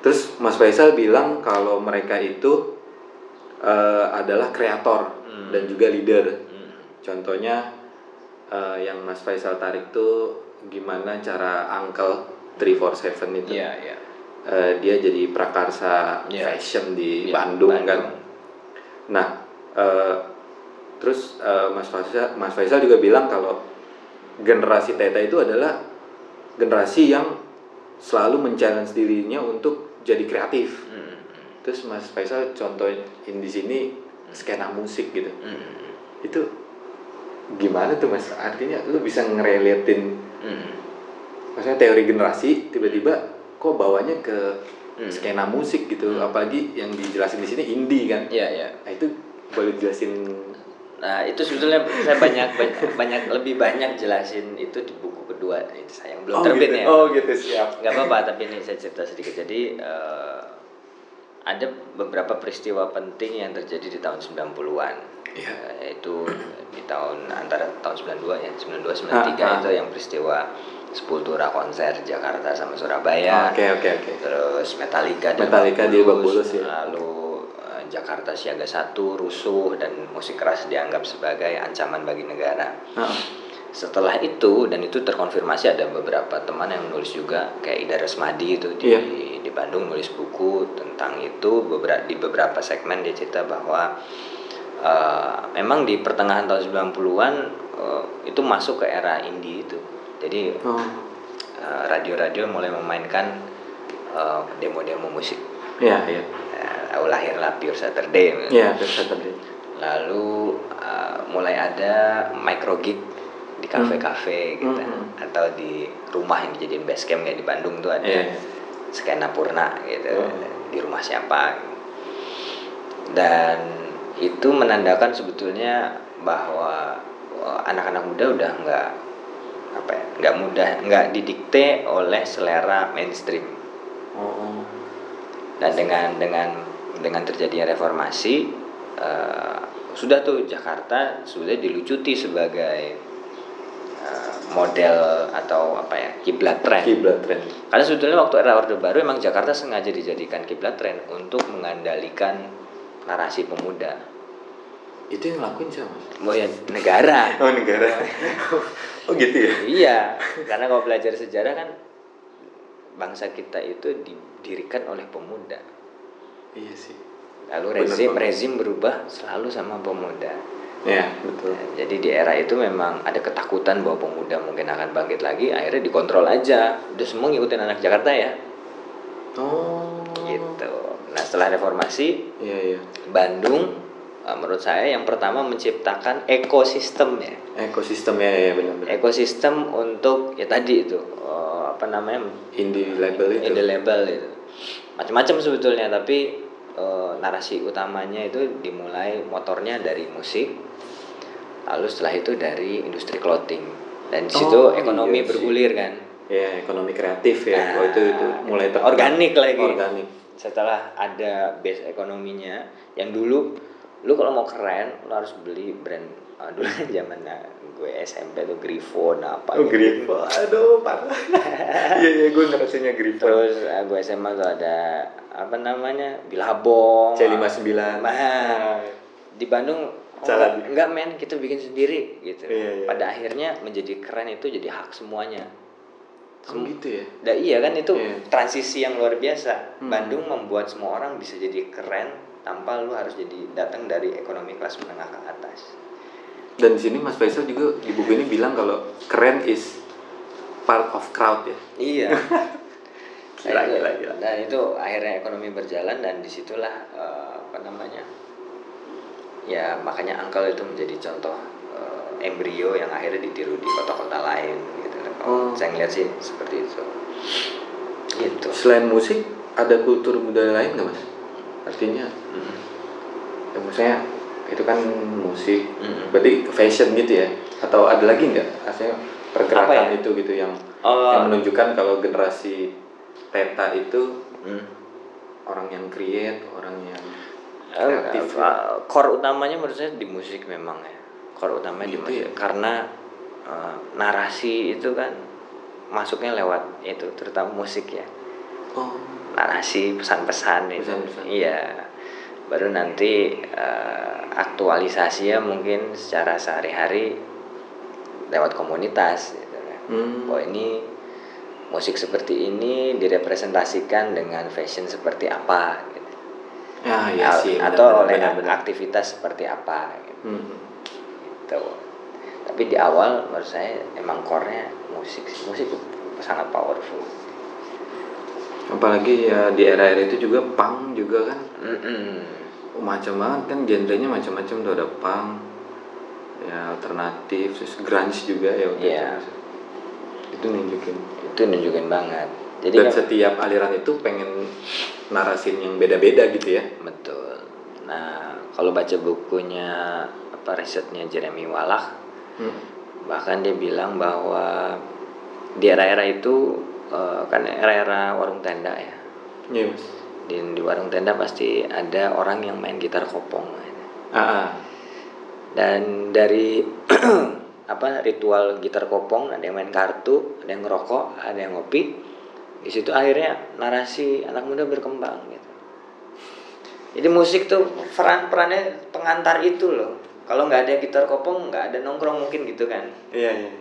Terus Mas Faisal bilang kalau mereka itu eh, adalah kreator Hmm. dan juga leader. Hmm. Contohnya eh, yang Mas Faisal tarik tuh gimana cara Uncle 347 itu. iya iya Eh, dia jadi prakarsa Iya. fashion di Iya, Bandung, kan. Bandung. Nah, eh, terus eh, Mas Faisal Mas Faisal juga bilang kalau generasi Teta itu adalah generasi yang selalu men-challenge dirinya untuk jadi kreatif. Hmm. Terus Mas Faisal contohin di sini skena musik gitu. Hmm. Itu gimana tuh mas artinya lu bisa ngerelatin Mm. maksudnya teori generasi tiba-tiba kok bawanya ke Hmm. skena musik gitu Hmm. apalagi yang dijelasin di sini indie kan Iya, iya. nah itu boleh jelasin Nah, itu sebetulnya saya banyak banyak, banyak lebih banyak jelasin itu di buku kedua itu saya yang belum oh terbit gitu. ya. oh gitu siap nggak apa-apa tapi ini saya cerita sedikit jadi eh, ada beberapa peristiwa penting yang terjadi di tahun 90-an Iya. Eh, yaitu di tahun antara tahun 92 ya 92 93 Ah, ah. itu yang peristiwa Sepultura konser Jakarta sama Surabaya oke oke oke terus Metallica di Metallica di Bulus, ya. lalu Jakarta Siaga satu rusuh dan musik keras dianggap sebagai ancaman bagi negara. Heeh. setelah itu dan itu terkonfirmasi ada beberapa teman yang menulis juga kayak Ida Resmadi itu di Iya. di Bandung nulis buku tentang itu. Beberapa di beberapa segmen dia cerita bahwa eh, memang di pertengahan tahun 90-an eh, itu masuk ke era indie itu. Jadi oh. eh, radio-radio mulai memainkan demo-demo musik. Iya iya Eh, lahirlah Pure Saturday iya terus tadi lalu uh, mulai ada micro gig di kafe-kafe gitu Hmm. atau di rumah yang dijadiin base camp kayak di Bandung tuh ada iya. skena purna gitu. Oh. di rumah siapa? Dan itu menandakan sebetulnya bahwa uh, anak-anak muda udah nggak apa ya nggak mudah nggak didikte oleh selera mainstream. Oh. Dan dengan dengan dengan terjadinya reformasi eh, sudah tuh Jakarta sudah dilucuti sebagai eh, model atau apa ya kiblat tren. kiblat tren Karena sebetulnya waktu era Orde Baru emang Jakarta sengaja dijadikan kiblat tren untuk mengandalkan narasi pemuda. itu yang ngelakuin siapa Oh ya negara. oh negara oh gitu ya iya, karena kalau belajar sejarah kan bangsa kita itu didirikan oleh pemuda. Iya sih. Lalu rezim rezim berubah selalu sama pemuda. ya betul. Jadi di era itu memang ada ketakutan bahwa pemuda mungkin akan bangkit lagi, akhirnya dikontrol aja. Udah semua ngikutin anak Jakarta ya, oh. Gitu. Nah setelah reformasi, iya iya. Bandung eh, menurut saya yang pertama menciptakan ekosistem ya, ekosistem ya ya benar-benar ekosistem untuk ya tadi itu eh, apa namanya? Indie label itu. Indie label itu macam-macam sebetulnya tapi eh, narasi utamanya itu dimulai motornya dari musik lalu setelah itu dari industri clothing. Dan di situ Oh, ekonomi iya bergulir kan? Ya ekonomi kreatif ya. Nah, oh itu itu mulai organik lagi. Organik. Setelah ada base ekonominya yang dulu lu kalau mau keren lu harus beli brand eh, dulu zaman gue SMP tuh Grifon apa oh gitu. Grifo aduh parah iya iya gue ngerasanya Grifo Terus eh, gue SMA tuh ada apa namanya Bilabong. C59 Nah, di Bandung oh, enggak, men kita bikin sendiri gitu. Iya, iya. Pada akhirnya menjadi keren itu jadi hak semuanya. oh gitu ya Nah, iya kan itu Iya. transisi yang luar biasa. Hmm. Bandung membuat semua orang bisa jadi keren tanpa lu harus jadi datang dari ekonomi kelas menengah ke atas. Dan di sini Mas Faisal juga di buku ini bilang kalau keren is part of crowd ya Iya. Gila, Nah, itu- gila, gila. Dan itu akhirnya ekonomi berjalan dan di situlah eh, apa namanya ya makanya angkel itu menjadi contoh eh, embrio yang akhirnya ditiru di kota-kota lain gitu. Oh. Saya ngeliat sih seperti itu. Gitu. selain musik ada kultur budaya lain nggak Mas artinya Mm. ya maksudnya itu kan musik Mm. berarti fashion gitu ya atau ada lagi nggak artinya pergerakan ya? itu gitu yang Oh. yang menunjukkan kalau generasi Teta itu Hmm. orang yang create orang yang Eh, kreatif ya. eh, core utamanya menurut saya di musik memang ya core utamanya di Gitu musik ya? karena eh, narasi itu kan masuknya lewat itu terutama musik ya oh narasi pesan-pesan itu iya baru nanti eh, aktualisasinya mungkin secara sehari-hari lewat komunitas gitu kan. hmm. oh ini musik seperti ini direpresentasikan dengan fashion seperti apa gitu. ya ya sih atau benar, oleh benar, benar. aktivitas seperti apa gitu. Hmm. Gitu. tapi di awal menurut saya emang core-nya musik sih. musik sangat powerful apalagi ya di era-era itu juga punk juga kan Mm-mm. macam banget kan genrenya macam-macam tuh ada punk ya alternatif terus grunge juga ya waktu Iya. itu. itu nunjukin itu nunjukin banget jadi dan kan- setiap aliran itu pengen narasin yang beda-beda gitu ya betul nah kalau baca bukunya apa risetnya Jeremy Wallach Hmm. bahkan dia bilang bahwa di era-era itu eh, kan era-era warung tenda ya. Iya, Mas. di, di warung tenda pasti ada orang yang main gitar kopong. Ah, ah. dan dari apa ritual gitar kopong ada yang main kartu ada yang ngerokok ada yang ngopi di situ akhirnya narasi anak muda berkembang gitu. Jadi musik tuh peran perannya pengantar itu loh. Kalau nggak ada gitar kopong nggak ada nongkrong mungkin gitu kan. Iya iya.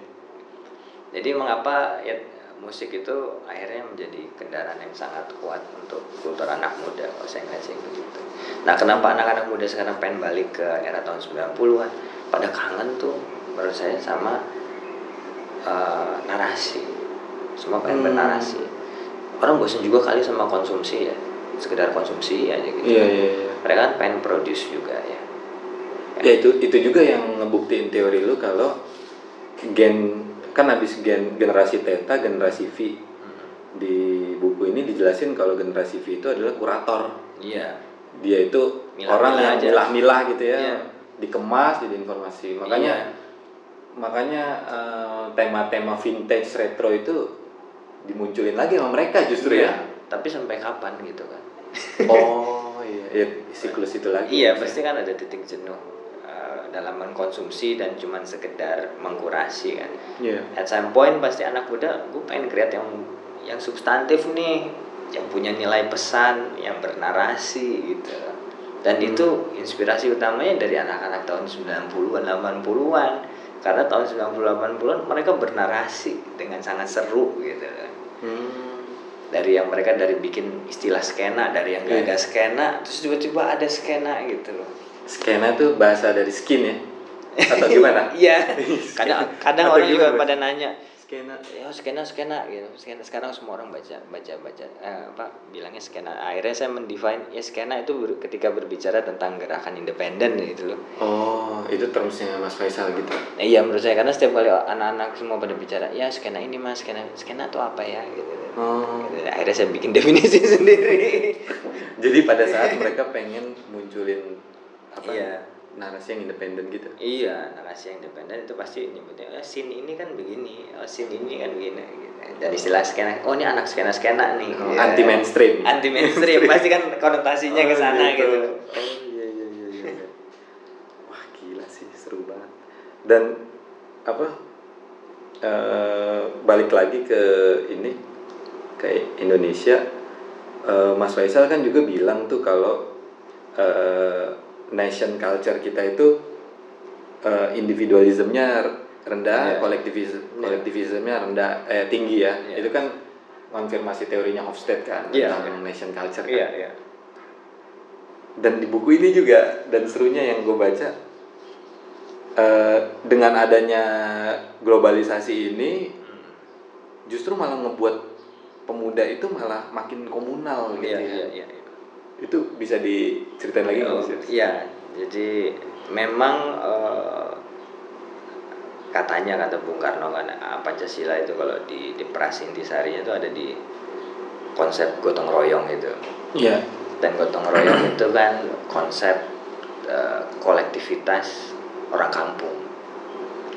Jadi mengapa ya musik itu akhirnya menjadi kendaraan yang sangat kuat untuk kultur anak muda kalau saya ngeliat sih begitu. Nah kenapa anak-anak muda sekarang pengen balik ke era tahun 90-an pada kangen tuh menurut saya sama eh, narasi. Semua pengen Hmm. bernarasi. Orang bosan juga kali sama konsumsi ya. Sekedar konsumsi aja gitu. Iya iya iya. Mereka kan pengen produce juga ya. Ya itu itu juga yang ngebuktiin teori lu kalau gen kan habis gen generasi theta generasi V. Di buku ini dijelasin kalau generasi V itu adalah kurator. Iya. Dia itu Milah-milah orang yang milah-milah gitu ya. Iya. dikemas jadi informasi. Makanya Iya. makanya eh, tema-tema vintage retro itu dimunculin lagi sama mereka justru Iya, ya. Tapi sampai kapan gitu kan? Oh iya. Ya, siklus itu lagi. Iya pasti kan ada titik jenuh. uh, dalam mengkonsumsi dan cuman sekedar mengkurasi kan. iya At some point pasti anak muda gue pengen create yang yang substantif nih, yang punya nilai pesan, yang bernarasi gitu. Dan Hmm. itu inspirasi utamanya dari anak-anak tahun 90-an, 80-an. Karena tahun 90-an 80-an mereka bernarasi dengan sangat seru gitu Hmm. dari yang mereka dari bikin istilah skena dari yang gak Iya. ada skena terus tiba-tiba ada skena gitu loh skena tuh bahasa dari skin ya? Atau gimana? Iya. Kadang kadang Atau orang juga gimana, pada nanya skena. Ya skena skena gitu. Skena sekarang semua orang baca baca baca eh, apa bilangnya skena. Akhirnya saya mendefine ya skena itu ber- ketika berbicara tentang gerakan independen gitu loh. Oh itu termsnya Mas Faisal gitu? Nah, iya menurut saya. Karena setiap kali anak-anak semua pada bicara ya skena ini mas skena skena itu apa ya? Gitu. Oh. Gitu. akhirnya saya bikin definisi sendiri. Jadi pada saat mereka pengen munculin apa Iya. narasi yang independen gitu Iya, narasi yang independen itu pasti nyebutnya, oh, scene ini kan begini, oh, scene ini kan begini. Gitu. Dan istilah skena, oh ini anak skena-skena nih. Oh, Iya. anti mainstream Anti mainstream, pasti kan konotasinya ke sana gitu. oh iya iya iya iya iya. wah gila sih seru banget dan apa eh, balik lagi ke ini ke Indonesia eh, Mas Faisal kan juga bilang tuh kalau eh, nation culture kita itu eh, individualismenya rendah, Iya. kolektivisme Iya. kolektivismenya rendah eh tinggi ya. Iya. Itu kan konfirmasi teorinya Hofstede kan Iya. tentang nation culture. kan. Iya, iya. Dan di buku ini juga dan serunya yang gue baca eh, dengan adanya globalisasi ini justru malah ngebuat pemuda itu malah makin komunal gitu Iya, ya. iya, iya. iya. Itu bisa diceritain lagi nggak Oh, Mas? Iya, jadi memang eh, katanya kata Bung Karno kan ah, Pancasila itu kalau di di Prasintisarinya itu ada di konsep gotong royong itu. Iya. dan gotong royong itu kan konsep eh, kolektivitas orang kampung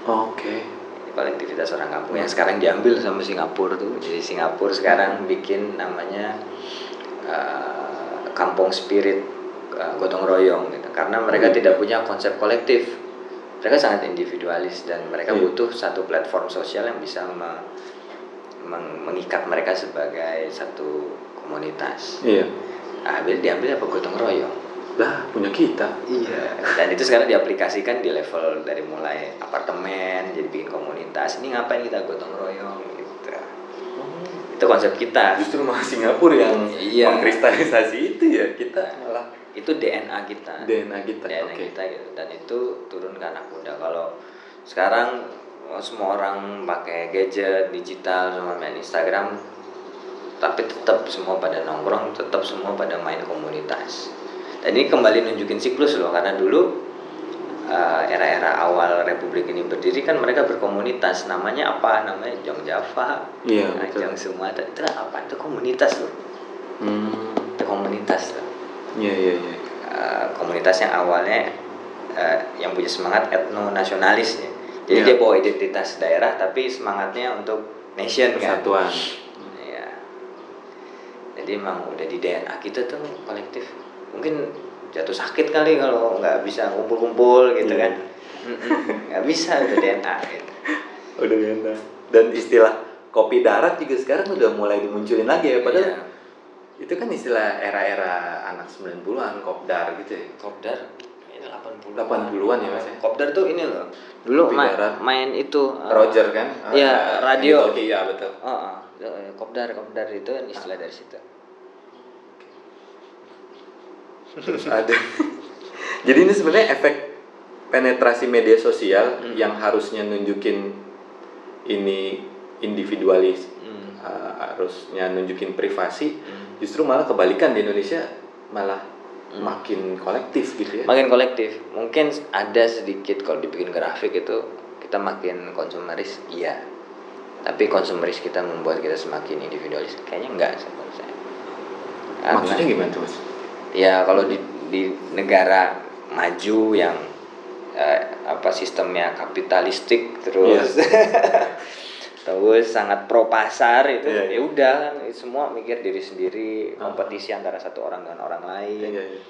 Oke. kolektivitas orang kampung yang sekarang diambil sama Singapura tuh jadi Singapura sekarang bikin namanya eh, kampung spirit eh, gotong royong gitu karena mereka Hmm. tidak punya konsep kolektif mereka sangat individualis dan mereka Iya. butuh satu platform sosial yang bisa me- meng- mengikat mereka sebagai satu komunitas Iya. Nah, ambil diambil apa gotong royong. Lah punya kita. Iya. Dan itu sekarang diaplikasikan di level dari mulai apartemen, jadi bikin komunitas. Ini ngapain kita gotong royong gitu. Itu konsep kita. Justru malah Singapura yang Iya. mengkristalisasi itu ya kita malah Itu DNA kita. DNA kita. DNA Oke. kita gitu. Dan itu turun ke anak muda. Kalau sekarang oh, semua orang pakai gadget, digital, semua main Instagram, tapi tetap semua pada nongkrong, tetap semua pada main komunitas. Dan ini kembali nunjukin siklus loh, karena dulu eh, era-era awal Republik ini berdiri kan mereka berkomunitas namanya apa namanya Jong Java Iya, nah, betul. Jong Sumatera itu apa itu komunitas loh Hmm. itu komunitas loh Iya iya iya. Eh, komunitas yang awalnya eh, yang punya semangat etno nasionalis ya. Jadi Iya. dia bawa identitas daerah tapi semangatnya untuk nation kan. Persatuan. Iya. Jadi emang udah di DNA kita tuh kolektif. Mungkin jatuh sakit kali kalau nggak bisa kumpul-kumpul gitu Iya. kan. Nggak bisa udah DNA gitu. Udah enak. Dan istilah kopi darat juga sekarang udah mulai dimunculin lagi ya padahal Iya. itu kan istilah era-era anak 90-an kopdar gitu ya. Kopdar ini 80 80-an ya, Mas, ya? Kopdar tuh ini loh. Dulu Kopi ma- darat. main itu eh, Roger kan? Iya, Ah, radio. Oke, iya betul. Oh, eh, kopdar, kopdar itu kan istilah dari situ. Terus ada. Jadi ini sebenarnya efek penetrasi media sosial Hmm. yang harusnya nunjukin ini individualis, Hmm. uh, harusnya nunjukin privasi, Hmm. justru malah kebalikan di Indonesia malah makin kolektif gitu ya. Makin kolektif. Mungkin ada sedikit kalau dibikin grafik itu kita makin konsumeris, iya. Tapi konsumeris kita membuat kita semakin individualis, kayaknya enggak menurut saya. Maksudnya gimana tuh mas? Ya kalau di di negara maju yang eh, apa sistemnya kapitalistik terus terus sangat pro pasar itu Iya, iya. ya udah kan semua mikir diri sendiri kompetisi antara satu orang dengan orang lain Iya iya.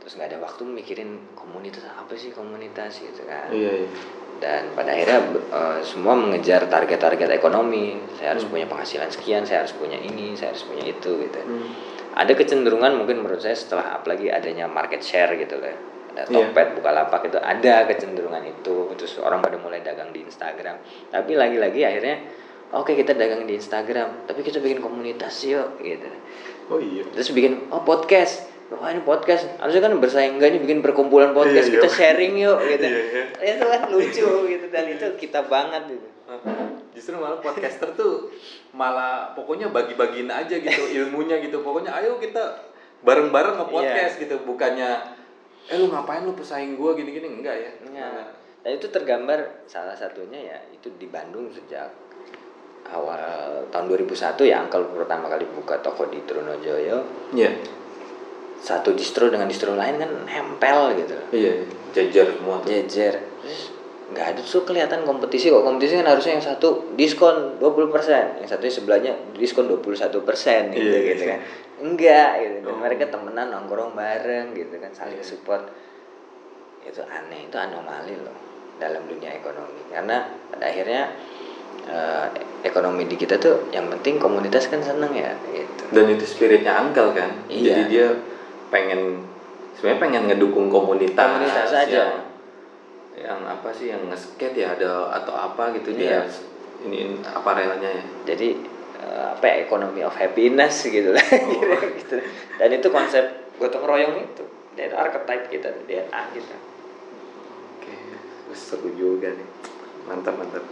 terus nggak ada waktu mikirin komunitas apa sih komunitas gitu kan Iya iya. dan pada akhirnya eh, semua mengejar target-target ekonomi saya harus punya penghasilan sekian saya harus punya ini saya harus punya itu gitu Hmm. Ada kecenderungan mungkin menurut saya setelah apalagi adanya market share gitu loh ya. ada Iya. Tokped, Bukalapak itu ada kecenderungan itu terus orang pada mulai dagang di Instagram tapi lagi-lagi akhirnya oke kita dagang di Instagram tapi kita bikin komunitas yuk gitu Oh iya. terus bikin oh podcast wah ini podcast harusnya kan bersaing enggak ini bikin perkumpulan podcast Iya, iya. kita sharing yuk gitu Iya, iya. itu kan lucu gitu dan itu kita banget gitu Justru malah podcaster tuh malah pokoknya bagi-bagiin aja gitu ilmunya gitu. Pokoknya ayo kita bareng-bareng Iya. nge-podcast gitu. Bukannya eh lu ngapain lu pesaing gua gini-gini enggak ya. Ya. Dan itu tergambar salah satunya ya itu di Bandung sejak awal tahun 2001 ya Angkel pertama kali buka toko di Trunojoyo Iya. satu distro dengan distro lain kan nempel gitu Iya, jajar semua tuh. jejer nggak ada tuh kelihatan kompetisi kok kompetisi kan harusnya yang satu diskon 20% yang satunya sebelahnya diskon 21% gitu, Iya, iya. gitu kan enggak gitu dan Oh. mereka temenan nongkrong bareng gitu kan saling support itu aneh itu anomali loh dalam dunia ekonomi karena pada akhirnya eh, ekonomi di kita tuh yang penting komunitas kan seneng ya gitu Dan itu spiritnya Angkel kan. Iya. Jadi dia pengen sebenarnya pengen ngedukung komunitas. Komunitas aja. Yang, yang apa sih yang nge-skate ya ada atau apa gitu Iya. dia ini aparelnya ya. jadi eh, apa ya ekonomi of happiness gitu lah Oh. gitu. dan itu konsep gotong royong itu dari archetype kita DNA kita Oke, seru juga nih. Mantap, mantap.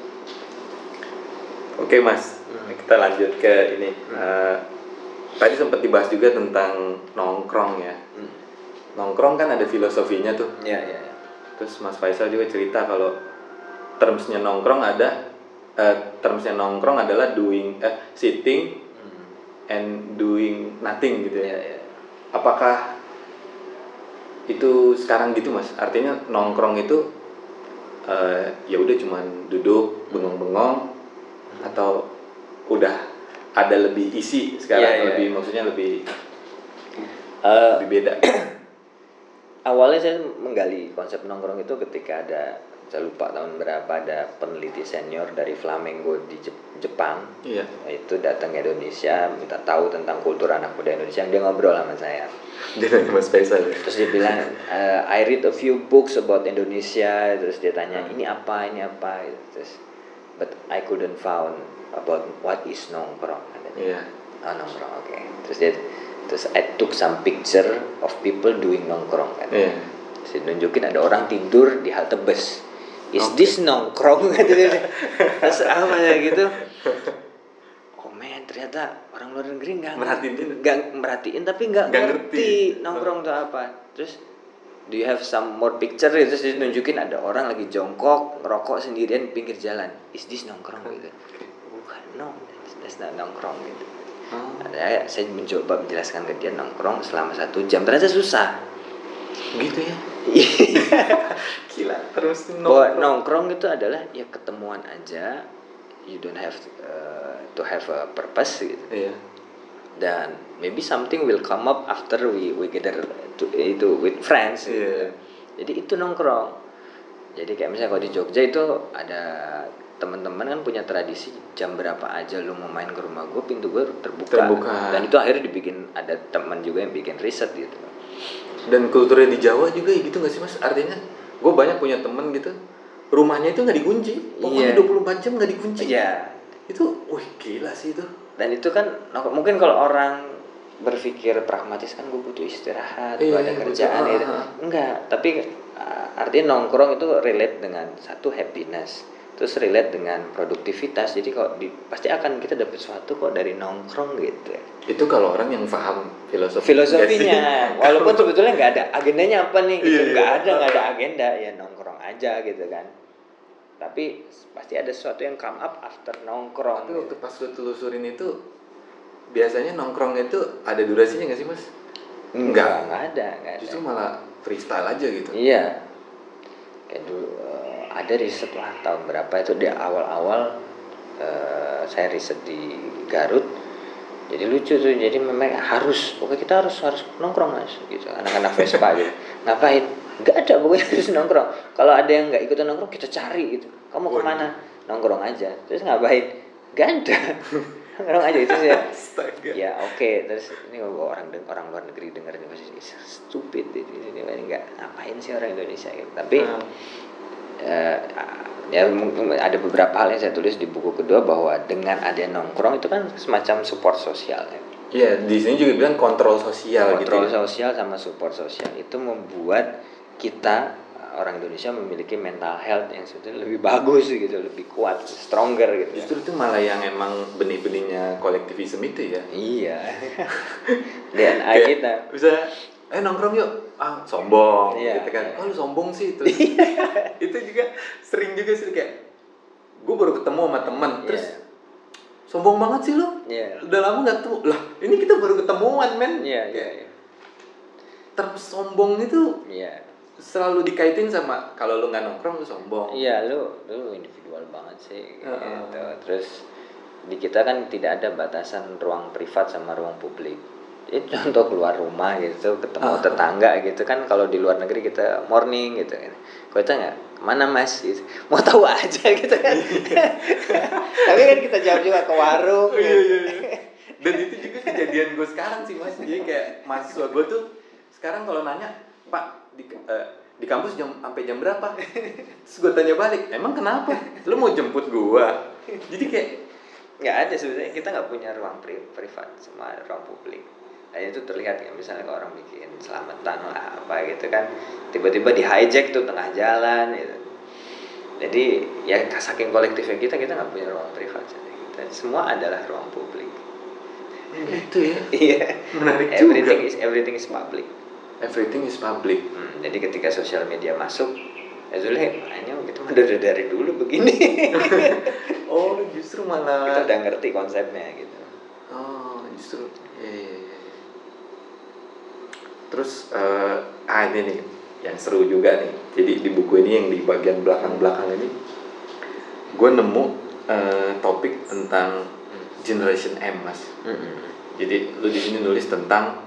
Oke, Mas. Kita lanjut ke ini. Eh, tadi sempat dibahas juga tentang nongkrong ya. Nongkrong kan ada filosofinya tuh. ya ya, ya. Terus Mas Faisal juga cerita kalau termsnya nongkrong ada eh, termsnya nongkrong adalah doing eh sitting and doing nothing gitu ya, ya. ya. Apakah itu sekarang gitu mas? Artinya nongkrong itu eh, ya udah cuman duduk bengong-bengong atau udah ada lebih isi sekarang Iya, iya, lebih maksudnya lebih Eh, lebih beda. awalnya saya menggali konsep nongkrong itu ketika ada saya lupa tahun berapa ada peneliti senior dari Flamengo di Jep- Jepang Iya. itu datang ke Indonesia minta tahu tentang kultur anak muda Indonesia dia ngobrol sama saya Dia nanya Mas Faisal. ya? terus dia bilang "Eh, I read a few books about Indonesia terus dia tanya Hmm. ini apa ini apa terus but I couldn't found about what is nongkrong katanya. Iya. oh nongkrong oke terus dia terus I took some picture of people doing nongkrong kan. Terus dia nunjukin ada orang tidur di halte bus. Is Oke. this nongkrong? Dia terus apa ya gitu? Oh man ternyata orang luar negeri nggak Merhatiin. nggak merhatiin tapi nggak ngerti, ngerti. nongkrong itu apa. Terus do you have some more picture? Gitu terus nunjukin ada orang lagi jongkok ngerokok sendirian di pinggir jalan. Is this nongkrong? Gitu. Bukan no. That's, that's not nongkrong gitu Ada saya mencoba menjelaskan ke dia nongkrong selama satu jam ternyata susah gitu ya. Gila, terus bahwa nongkrong. nongkrong itu adalah ya ketemuan aja you don't have uh, to have a purpose gitu Iya. dan maybe something will come up after we we gather to, itu with friends gitu. Iya. jadi itu nongkrong jadi kayak misalnya kalau di Jogja itu ada teman-teman kan punya tradisi jam berapa aja lu mau main ke rumah gue pintu gue terbuka. Terbuka. dan itu akhirnya dibikin ada teman juga yang bikin riset gitu Dan kulturnya di Jawa juga gitu gak sih mas? Artinya gue banyak punya temen gitu rumahnya itu nggak dikunci pokoknya Iya. 24 jam nggak dikunci Iya. itu wih gila sih itu dan itu kan nongkrong- mungkin kalau orang berpikir pragmatis kan gue butuh istirahat gue Iya, ada butuh, kerjaan ah, gitu. ah. enggak tapi uh, artinya nongkrong itu relate dengan satu happiness terus relate dengan produktivitas. Jadi kok di, pasti akan kita dapat sesuatu kok dari nongkrong gitu itu kalau orang yang paham filosofi filosofinya. walaupun sebetulnya nggak ada agendanya apa nih gitu. Iya, iya. nggak ada nggak ada agenda. Ya nongkrong aja gitu kan. Tapi pasti ada sesuatu yang come up after nongkrong tapi gitu. waktu pas lu telusurin itu biasanya nongkrong itu ada durasinya nggak sih mas? Enggak, enggak ada, enggak ada. justru malah freestyle aja gitu. Iya. Kayak dulu eh, ada riset lah tahun berapa itu di awal-awal eh, saya riset di Garut. Jadi lucu tuh. Jadi memang harus pokoknya kita harus harus nongkrong Mas gitu. Anak-anak Vespa gitu. Ngapain? Enggak ada pokoknya harus nongkrong. Kalau ada yang enggak ikutan nongkrong kita cari gitu. Kamu ke mana? Nongkrong aja. Terus ngapain? Ada. nongkrong aja itu sih. Ya oke terus ini orang orang luar negeri denger ini pasti "Ih, stupid ini ini nggak ngapain sih orang Indonesia gitu tapi Hmm. Eh, ya mungkin ada beberapa hal yang saya tulis di buku kedua bahwa dengan ada nongkrong itu kan semacam support sosial ya. Iya, di sini juga bilang kontrol sosial kontrol gitu. ya. sosial sama support sosial itu membuat kita orang Indonesia memiliki mental health yang sebetulnya lebih bagus gitu lebih kuat stronger gitu ya. Justru itu malah yang emang benih-benihnya kolektivisme itu ya. iya DNA Kayak kita Bisa, eh nongkrong yuk. Ah, sombong Iya, gitu kan. iya. Oh, lu sombong sih itu. itu juga sering juga sih kayak gue baru ketemu sama teman terus Iya. sombong banget sih lu. Iya. Udah lama gak ketemu. Lah, ini kita baru ketemuan, men. Kayak iya. Term sombong itu Iya. selalu dikaitin sama kalau lu nggak nongkrong lu sombong. Iya, lu lu individual banget sih gitu. Heeh. Terus di kita kan tidak ada batasan ruang privat sama ruang publik. Itu contoh keluar rumah gitu, ketemu Ah. tetangga gitu kan kalau di luar negeri kita morning gitu kan. Kau itu nggak ke mana mas? Gitu. Mau tahu aja gitu kan. Tapi kan kita jawab juga ke warung. Oh, iya, gitu. iya, iya. Dan itu juga kejadian gue sekarang sih mas. Jadi kayak mahasiswa gue tuh sekarang kalau nanya, Pak di eh, di kampus jam sampai jam berapa? Terus gue tanya balik, emang kenapa? Lu mau jemput gue? Jadi kayak nggak ada sebenarnya kita nggak punya ruang pri- privat semua ruang publik nah itu terlihat ya misalnya kalau orang bikin selamatan lah apa gitu kan tiba-tiba di hijack tuh tengah jalan gitu jadi ya saking kolektifnya kita kita nggak punya ruang privat jadi kita semua adalah ruang publik gitu ya. iya Menarik everything juga. is everything is public Everything is public. Hmm, jadi ketika sosial media masuk ya sudah makanya kita mah dari dari dulu begini Oh justru kita malah. udah ngerti konsepnya gitu Oh justru. Iya. Terus eh, ah ini nih yang seru juga nih. Jadi di buku ini yang di bagian belakang-belakang ini, gue nemu eh, topik tentang Generation M mas. Jadi lu di sini nulis tentang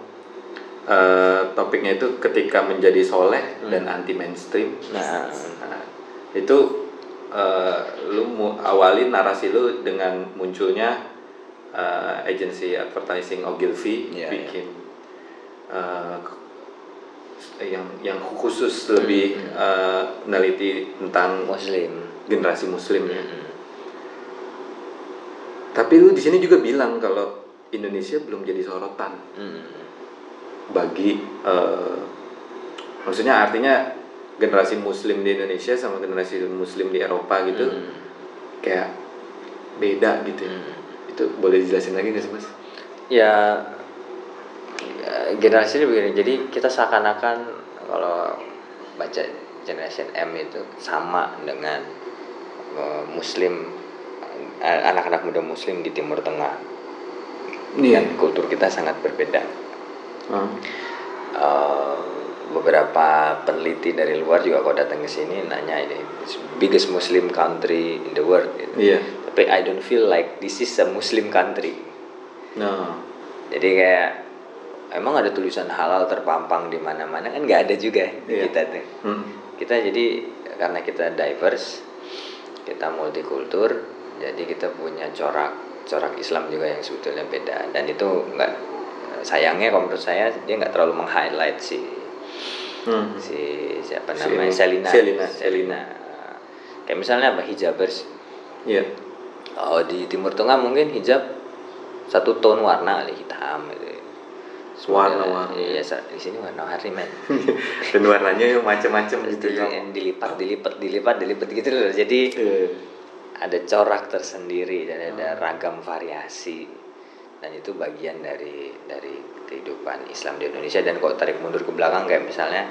eh, topiknya itu ketika menjadi soleh dan anti mainstream. nah Nah, itu eh, lu mu, awali narasi lu dengan munculnya eh, agensi advertising Ogilvy Iya, bikin eh, k- yang yang khusus lebih Hmm, eh, meneliti tentang muslim generasi muslim ya. Mm-mm. Tapi lu di sini juga bilang kalau Indonesia belum jadi sorotan Mm. bagi eh, maksudnya artinya generasi muslim di Indonesia sama generasi muslim di Eropa gitu Mm. kayak beda gitu ya. Mm. itu boleh dijelasin lagi nggak sih mas? ya, generasi ini begini jadi kita seakan-akan kalau baca generation M itu sama dengan eh, muslim eh, anak-anak muda muslim di timur tengah Iya. dan kultur kita sangat berbeda Ah. Eh, beberapa peneliti dari luar juga kalau datang ke sini nanya ini "It's biggest Muslim country in the world gitu. Iya. tapi I don't feel like this is a Muslim country Nah. jadi kayak emang ada tulisan halal terpampang di mana-mana? Kan nggak ada juga Iya. kita tuh. Hmm. kita jadi karena kita diverse kita multikultur jadi kita punya corak corak Islam juga yang sebetulnya beda. Dan itu nggak sayangnya kalau menurut saya dia nggak terlalu meng-highlight si Hmm. si siapa Si namanya? ini, Selina. Selina, Selina. Kayak misalnya apa? Hijabers Iya. oh di Timur Tengah mungkin hijab satu tone warna hitam Warna-warni. iya sa- di sini warna-warni men Dan warnanya yang macam-macam gitu kan. dilipat dilipat dilipat dilipat gitu loh jadi Iya. ada corak tersendiri dan Hmm. ada ragam variasi dan itu bagian dari dari kehidupan Islam di Indonesia dan kalau tarik mundur ke belakang kayak misalnya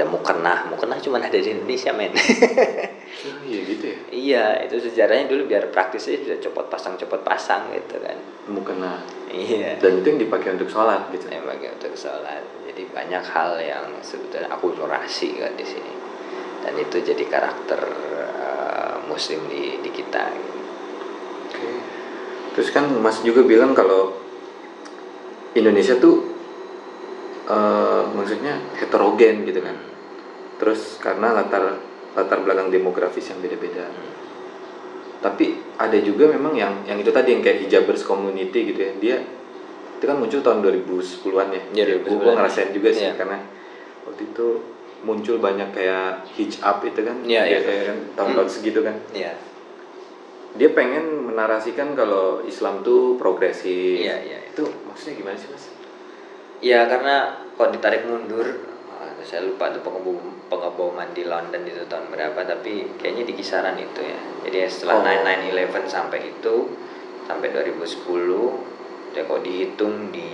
ada mukena mukena cuma ada di Indonesia men Oh, iya gitu ya. iya itu sejarahnya dulu biar praktis aja bisa copot pasang copot pasang gitu kan Mukena. iya Dan itu yang dipakai untuk sholat gitu. yang bagian untuk sholat jadi banyak hal yang sebetulnya akulturasi kan di sini dan itu jadi karakter uh, muslim di di kita Oke. Terus kan Mas juga bilang kalau Indonesia tuh eh, maksudnya heterogen gitu kan. Terus karena latar latar belakang demografis yang beda-beda. Tapi ada juga memang yang yang itu tadi yang kayak hijabers community gitu ya. Dia itu kan muncul tahun 2010-an ya. Iya, Gue 2010-an. ngerasain juga sih Iya. karena waktu itu muncul banyak kayak hitch up itu kan. Iya, iya. Kayak kan tahun-tahun segitu kan Iya dia pengen menarasikan kalau Islam tuh progresif. Iya, iya. Itu maksudnya gimana sih mas? Ya karena kalau ditarik mundur, saya lupa tuh pengeboman di London itu tahun berapa, tapi kayaknya di kisaran itu ya. Jadi setelah Oh. 9/11 sampai itu sampai 2010, ya kalau dihitung di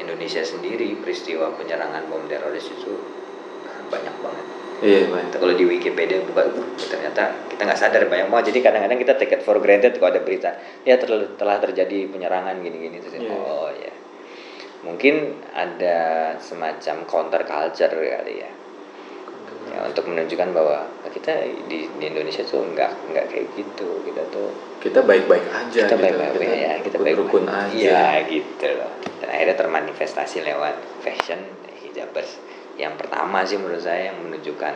Indonesia sendiri peristiwa penyerangan bom teroris itu banyak banget. Iya banyak. Kalau di Wikipedia buka, uh, ternyata kita nggak sadar banyak banget. Jadi kadang-kadang kita take it for granted kalau ada berita, ya telah terjadi penyerangan gini-gini. Terus, Iya. Oh ya, mungkin ada semacam counter culture kali ya, ya untuk menunjukkan bahwa kita di, di Indonesia tuh nggak nggak kayak gitu. Kita tuh Kita baik-baik aja. kita gitu. baik-baik ya, kita baik rukun aja. Iya gitu loh. Dan akhirnya termanifestasi lewat fashion hijabers. Yang pertama sih menurut saya yang menunjukkan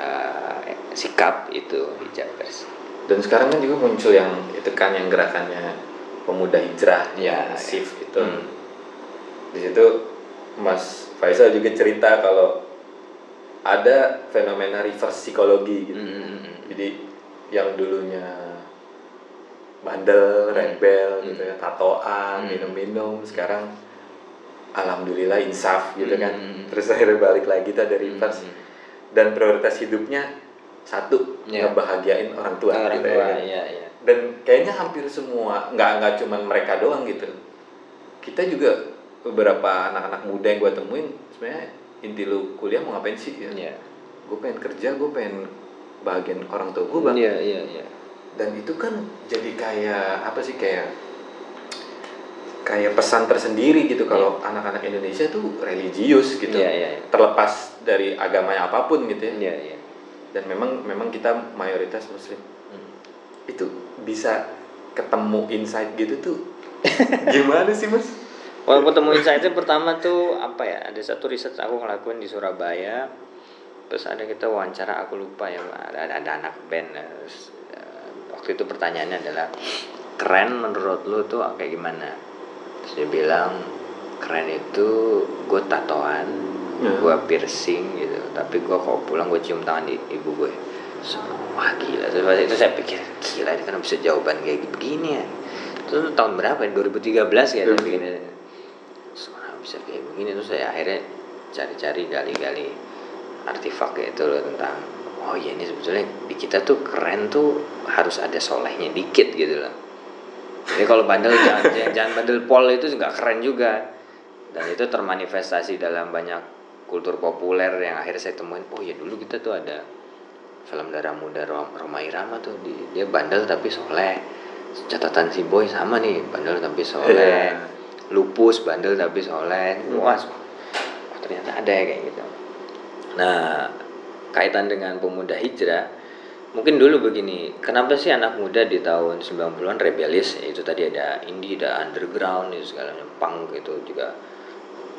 uh, sikap itu hijabers. Dan sekarang kan juga muncul yang itu kan yang gerakannya pemuda hijrah, yang shift itu. Hmm. Di situ Mas Faisal juga cerita kalau ada fenomena reverse psikologi gitu. Hmm. Jadi yang dulunya bandel, rebel Hmm. gitu ya, tatoan, Hmm. minum-minum, sekarang alhamdulillah insaf gitu kan. Hmm. Terus akhirnya balik lagi tuh ada reverse Hmm. dan prioritas hidupnya satu Ya. ngebahagiain orang tua Orang gitu tua, ya. kan. iya iya. Dan kayaknya hampir semua nggak nggak cuman mereka doang gitu. Kita juga beberapa anak-anak muda yang gue temuin sebenarnya inti lu kuliah mau ngapain sih ya? Iya. Gue pengen kerja, gue pengen bahagian orang tua gue bang Iya iya iya. dan itu kan jadi kayak apa sih kayak kayak pesan tersendiri gitu kalau anak-anak Indonesia tuh religius gitu Iya iya. iya. terlepas dari agamanya apa pun gitu ya Iya iya. dan memang memang kita mayoritas muslim Hmm. itu bisa ketemu insight gitu tuh gimana sih mas Kalau ketemu insight pertama tuh apa ya? Ada satu riset aku ngelakuin di Surabaya. Terus ada kita wawancara aku lupa ya ada, ada anak band. eh, terus, eh, waktu itu pertanyaannya adalah keren menurut lu tuh kayak gimana? Terus dia bilang keren itu gue tatoan, Ya. gue piercing gitu. Tapi gue kalau pulang gue cium tangan di ibu gue. Terus, Wah gila. Terus pas itu saya pikir gila ini kan bisa jawaban kayak begini ya. Terus tahun berapa ya? 2013 ya dia bikin Terus, "Wah, bisa kayak begini. Terus saya akhirnya cari-cari gali-gali artefak itu loh tentang oh iya ini sebetulnya di kita tuh keren tuh harus ada solehnya dikit gitu loh. Jadi kalau bandel jangan, jangan, bandel pol itu nggak keren juga. Dan itu termanifestasi dalam banyak kultur populer yang akhirnya saya temuin oh ya dulu kita tuh ada film darah muda Rom- Roma Irama tuh. Di, dia bandel tapi soleh. Catatan si boy sama nih bandel tapi soleh. Iya. Lupus bandel tapi soleh wah oh, ternyata ada ya kayak gitu nah kaitan dengan pemuda hijrah mungkin dulu begini kenapa sih anak muda di tahun 90-an rebellious ya, itu tadi ada indie ada underground itu segala macam punk itu juga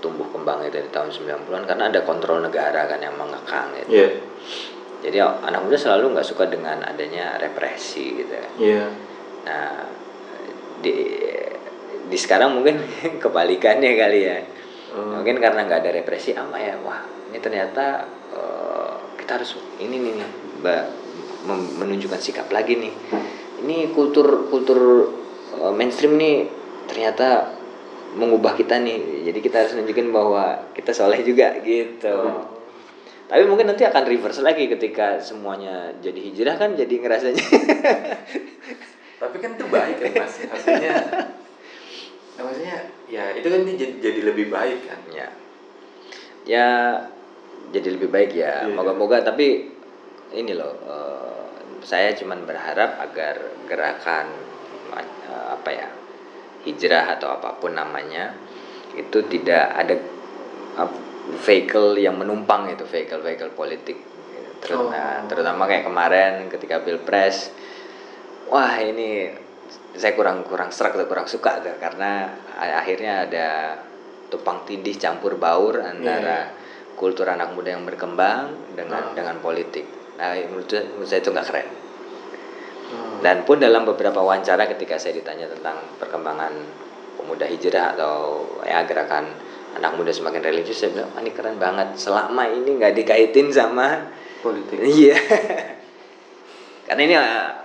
tumbuh kembangnya dari tahun 90-an karena ada kontrol negara kan yang mengekang gitu. Iya. Jadi anak muda selalu nggak suka dengan adanya represi gitu. ya. Iya. Nah, di di sekarang mungkin kebalikannya kali ya. Hmm. Mungkin karena nggak ada represi ama ya, wah ini ternyata eh, kita harus ini nih nih, ba- mem- menunjukkan sikap lagi nih. Ini kultur kultur eh, mainstream nih ternyata mengubah kita nih. Jadi kita harus nunjukin bahwa kita soleh juga gitu. Tapi mungkin nanti akan reverse lagi ketika semuanya jadi hijrah kan jadi ngerasanya Tapi kan itu baik kan mas. Artinya, ya, maksudnya ya itu kan jadi, jadi lebih baik kan. ya ya jadi lebih baik ya Iya. moga-moga tapi ini loh eh, saya cuman berharap agar gerakan eh, apa ya hijrah atau apa pun namanya itu tidak ada ap- vehicle yang menumpang itu vehicle vehicle politik terutama Oh. terutama kayak kemarin ketika pilpres wah ini saya kurang kurang serak atau kurang suka tuh karena akhirnya ada tumpang tindih campur baur antara kultur anak muda yang berkembang dengan Oh. dengan politik. Nah menurut saya, menurut saya itu nggak keren. Hmm. Dan pun dalam beberapa wawancara ketika saya ditanya tentang perkembangan pemuda hijrah atau ya gerakan anak muda semakin religius, saya bilang, "Wah, ini keren banget. Selama ini nggak dikaitin sama Politik. iya, karena ini uh,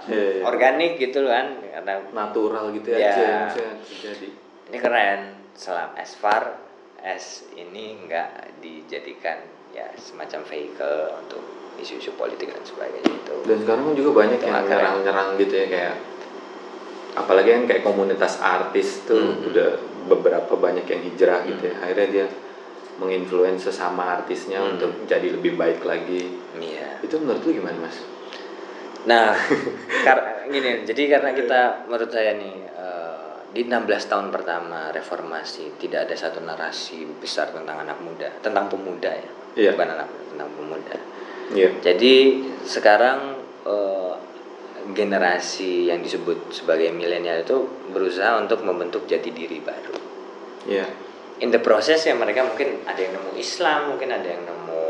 Iya, iya. organik gitu loh kan, karena Natural gitu Ya. aja yang terjadi. ini keren. Selam as far as ini nggak dijadikan ya semacam vehicle untuk isu-isu politik dan sebagainya itu. Dan sekarang kan juga banyak yang nyerang-nyerang gitu ya kayak apalagi yang kayak komunitas artis tuh Hmm. udah beberapa banyak yang hijrah gitu Hmm. ya. Akhirnya dia menginfluence sesama artisnya Hmm. untuk jadi lebih baik lagi. Iya. Itu menurut lu gimana, Mas? Nah, kar gini, jadi karena kita menurut saya nih eh, di 16 tahun pertama reformasi tidak ada satu narasi besar tentang anak muda, tentang pemuda ya, Iya. bukan anak muda, tentang pemuda. Iya. Jadi sekarang eh, generasi yang disebut sebagai milenial itu berusaha untuk membentuk jati diri baru. Iya. In the process ya mereka mungkin ada yang nemu Islam, mungkin ada yang nemu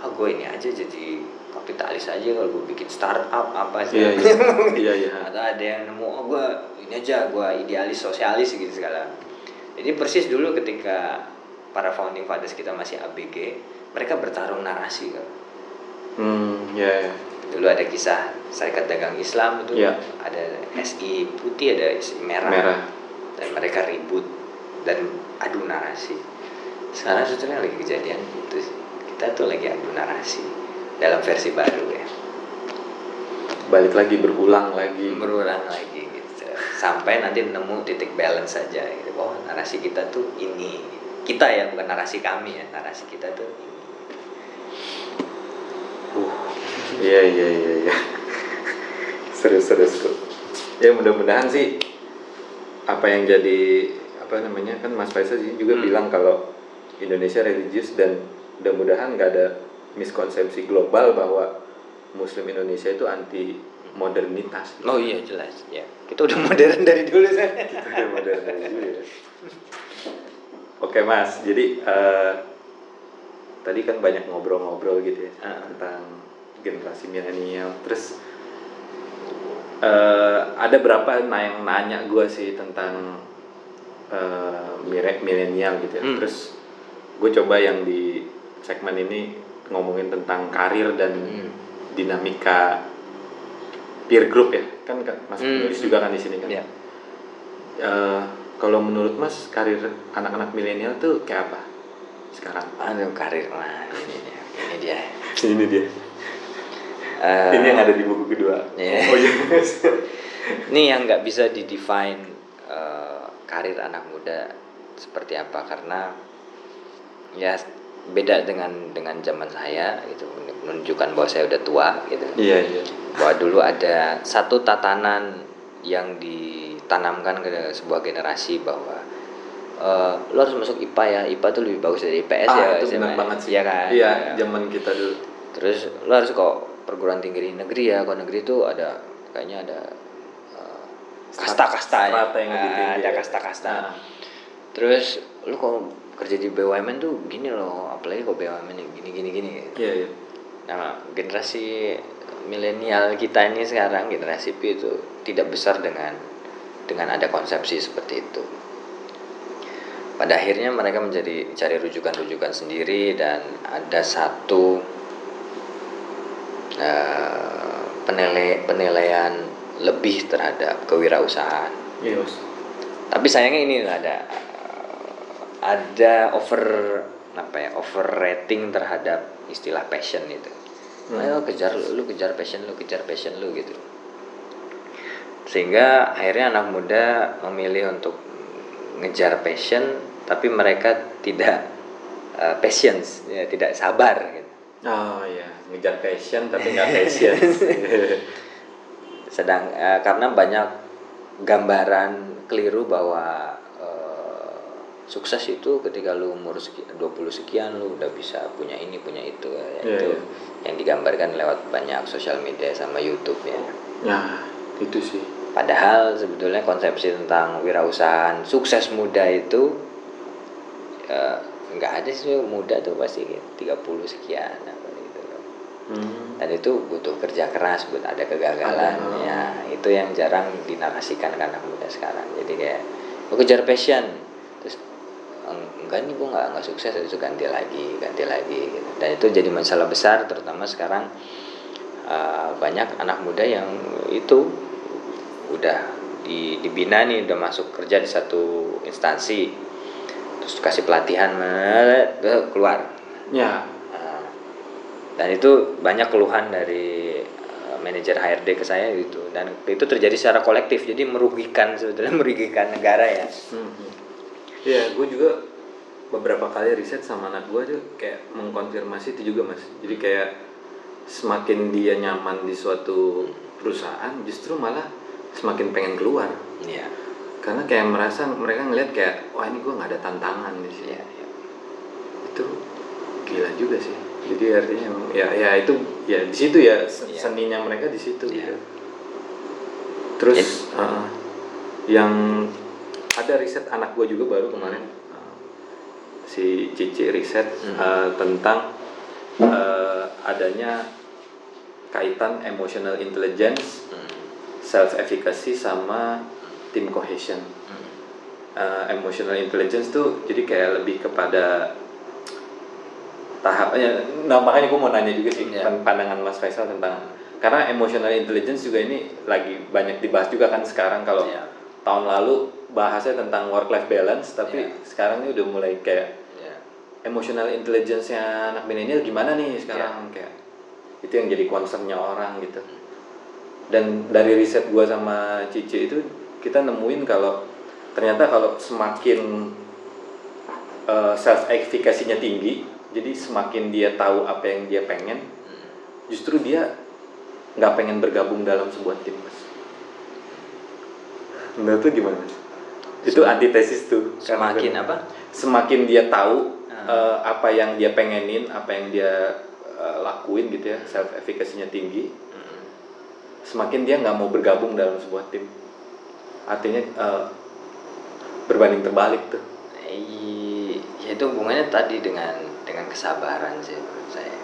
ah gue ini aja jadi kapitalis aja kalau gue bikin startup apa sih Iya, iya. Iya, iya. atau ada yang nemu oh gue ini aja gue idealis sosialis gitu segala jadi persis dulu ketika para founding fathers kita masih ABG mereka bertarung narasi kan Hmm, iya, iya. dulu ada kisah Serikat Dagang Islam itu Iya. ada SI putih ada SI merah, Merah. dan mereka ribut dan adu narasi sekarang sebetulnya lagi kejadian itu sih kita tuh lagi adu narasi dalam versi baru ya Balik lagi berulang lagi. berulang lagi gitu sampai nanti nemu titik balance saja gitu bahwa narasi kita tuh ini kita ya bukan narasi kami ya narasi kita tuh ini Uh, iya iya iya iya. Seru seru seru. Ya mudah-mudahan sih apa yang jadi apa namanya kan Mas Faisal juga Hmm. bilang kalau Indonesia religius dan mudah-mudahan nggak ada miskonsepsi global bahwa Muslim Indonesia itu anti modernitas. oh iya jelas ya kita udah modern dari dulu saya Kita udah modern dulu ya. Oke Mas, jadi eh, tadi kan banyak ngobrol-ngobrol gitu ya Ah. tentang generasi milenial. Terus eh, ada berapa yang nanya gue sih tentang mire- milenial gitu ya. Hmm. Terus gue coba yang di segmen ini ngomongin tentang karir dan Hmm. dinamika peer group ya. Kan Mas Hmm. penulis juga kan di sini kan. ya Eh, kalau menurut Mas karir anak-anak milenial tuh kayak apa sekarang? aduh karir nah ini dia ini dia Ini dia. Eh, Ini yang ada di buku kedua. Iya. Oh iya. ini yang nggak bisa didefine eh, karir anak muda seperti apa karena ya beda dengan dengan zaman saya gitu menunjukkan bahwa saya udah tua gitu Iya iya. bahwa dulu ada satu tatanan yang ditanamkan ke sebuah generasi bahwa eh lo harus masuk IPA ya IPA tuh lebih bagus dari IPS ya ah, itu SMA. benar banget sih. iya kan Iya, Iya. zaman kita dulu. terus lo harus kok perguruan tinggi di negeri ya kalau negeri itu ada kayaknya ada eh, kasta-kasta ya. Strata yang lebih Ah, tinggi. ada ya. kasta-kasta Nah, terus lu kalau kerja di BUMN tuh gini loh apalagi kok BUMN ini gini gini gini Iya iya. nah generasi milenial kita ini sekarang generasi P itu tidak besar dengan dengan ada konsepsi seperti itu pada akhirnya mereka menjadi cari rujukan-rujukan sendiri dan ada satu eh, penilai penilaian lebih terhadap kewirausahaan Iya, Bos. tapi sayangnya ini ada ada over apa ya overrating terhadap istilah passion itu Hmm. ayo kejar lu kejar passion lu kejar passion lu gitu sehingga akhirnya anak muda memilih untuk ngejar passion tapi mereka tidak uh, patience ya tidak sabar gitu Oh iya, ngejar passion tapi nggak passion. sedang eh, karena banyak gambaran keliru bahwa sukses itu ketika lu umur seki- 20 sekian lu udah bisa punya ini punya itu. Ya, Iya, itu iya. yang digambarkan lewat banyak sosial media sama YouTube ya. Nah, itu sih. padahal sebetulnya konsepsi tentang wirausahaan sukses muda itu eh, nggak ada sih muda tuh pasti 30 sekian apa gitu loh. Hmm. dan itu butuh kerja keras buat ada kegagalan Ada, ya. Itu yang jarang dinarasikan ke anak muda sekarang. Jadi kayak kejar passion. Terus "Eng- enggak nih gue nggak nggak sukses itu ganti lagi ganti lagi gitu. dan itu jadi masalah besar terutama sekarang uh, banyak anak muda yang itu udah di, dibina nih udah masuk kerja di satu instansi terus kasih pelatihan eh, keluar Ya, Nah, dan itu banyak keluhan dari uh, manajer HRD ke saya gitu dan itu terjadi secara kolektif jadi merugikan sebetulnya merugikan negara ya Hmm. Iya, gue juga beberapa kali riset sama anak gue tuh kayak mengkonfirmasi itu juga mas. Jadi kayak semakin dia nyaman di suatu perusahaan, justru malah semakin pengen keluar. iya Karena kayak merasa mereka ngeliat kayak wah ini gue nggak ada tantangan di sini. iya iya. Itu gila juga sih. Jadi artinya ya ya itu ya di situ ya Iya. seninya mereka di situ Iya. gitu. Terus uh, yang ada riset anak gue juga baru kemarin uh, si Cici riset Hmm. uh, tentang uh, adanya kaitan emotional intelligence, Hmm, self efficacy sama team cohesion. hmm, Uh, emotional intelligence tuh jadi kayak lebih kepada tahapnya. Nah makanya gue mau nanya juga sih Iya. pan- pandangan Mas Faisal tentang karena emotional intelligence juga ini lagi banyak dibahas juga kan sekarang kalau Iya. tahun lalu bahasnya tentang work life balance tapi Iya. sekarang ini udah mulai kayak iya. emotional intelligence-nya anak milenial gimana nih sekarang Iya. kayak itu yang jadi concernnya orang gitu dan dari riset gua sama Cici itu kita nemuin kalau ternyata kalau semakin self efficacy-nya tinggi jadi semakin dia tahu apa yang dia pengen Hmm. justru dia nggak pengen bergabung dalam sebuah tim mas menurut tuh gimana itu antitesis tuh semakin apa semakin dia tahu Ah. eh, apa yang dia pengenin, apa yang dia eh, lakuin gitu ya, self efficacy-nya tinggi, Hmm, semakin dia nggak mau bergabung dalam sebuah tim. Artinya eh, berbanding terbalik tuh. I- ya itu hubungannya tadi dengan dengan kesabaran sih menurut saya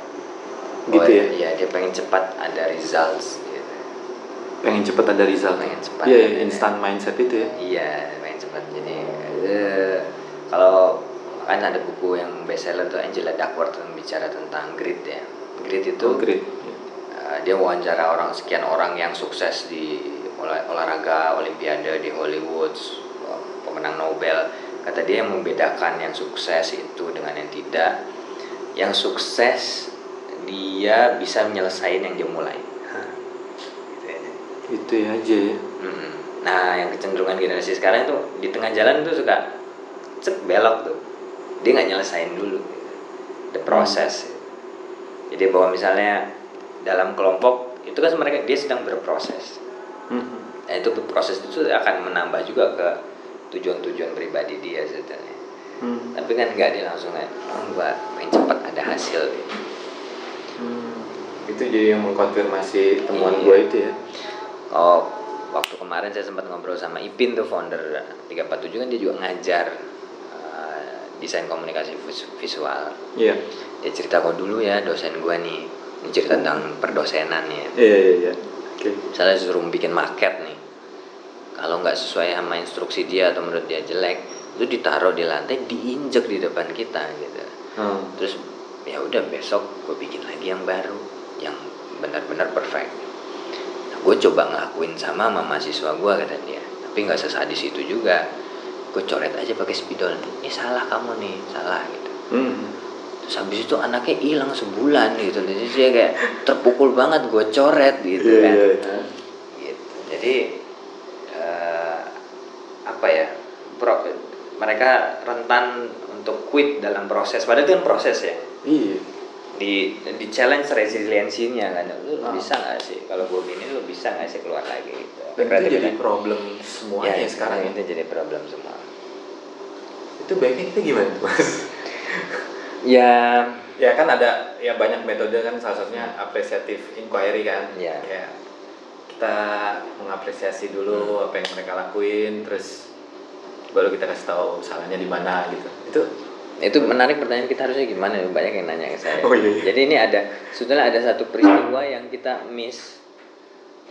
Gitu ya? iya dia pengen cepat ada results gitu Pengen cepet ada result. Pengen cepat Iya, iya, instant mindset itu ya. Iya, Jadi eh, kalau kan ada buku yang bestseller tuh Angela Duckworth yang bicara tentang grit ya. Grit itu Oh, great. eh, dia wawancara orang sekian orang yang sukses di olah- olahraga Olimpiade di Hollywood, eh, pemenang Nobel. Kata dia yang membedakan yang sukses itu dengan yang tidak. Yang sukses dia bisa menyelesaikan yang dia mulai. Gitu ya. Itu ya aja ya. Mm-mm. Nah, yang kecenderungan generasi sekarang itu di tengah jalan tuh suka cek belok tuh. Dia nggak nyelesain dulu. the process jadi bahwa misalnya dalam kelompok itu kan mereka dia sedang berproses Hmm. nah itu proses itu akan menambah juga ke tujuan-tujuan pribadi dia sebetulnya Hmm. tapi kan nggak dia langsung oh gua pengen cepat ada hasil gitu. Hmm. Itu jadi yang mengkonfirmasi temuan Iya. gue itu ya. oh waktu kemarin saya sempat ngobrol sama Ipin tuh founder 347 kan dia juga ngajar uh, desain komunikasi vis- visual Iya. dia cerita kok dulu ya dosen gua nih ini cerita tentang perdosenan ya Iya iya iya. Oke. misalnya suruh bikin market nih kalau nggak sesuai sama instruksi dia atau menurut dia jelek itu ditaruh di lantai diinjek di depan kita gitu Hmm. terus ya udah besok gue bikin lagi yang baru yang benar-benar perfect gue coba ngelakuin sama sama mahasiswa gue kata dia tapi nggak sesadis itu juga gue coret aja pakai spidol ini salah kamu nih salah gitu Hmm. terus habis itu anaknya hilang sebulan gitu jadi dia kayak terpukul banget gue coret gitu Iya kan iya. iya. gitu. Jadi eh, apa ya? Pro, mereka rentan untuk quit dalam proses. Padahal itu kan proses ya. Iya. Di di challenge resiliensinya kan. Lu Ah. bisa nggak sih? Kalau gue gini lu bisa nggak sih keluar lagi gitu. Dan itu jadi problem semuanya ya, sekarang ya. itu jadi problem semua. Itu baiknya kita gimana tuh mas? Ya, ya kan ada ya banyak metode kan salah satunya apresiatif inquiry kan. Iya. Ya, kita mengapresiasi dulu apa yang mereka lakuin, terus baru kita kasih tahu salahnya di mana gitu. Itu itu menarik pertanyaan kita harusnya gimana? Banyak yang nanya ke saya. Oh, iya, iya. Jadi ini ada sebetulnya ada satu peristiwa yang kita miss,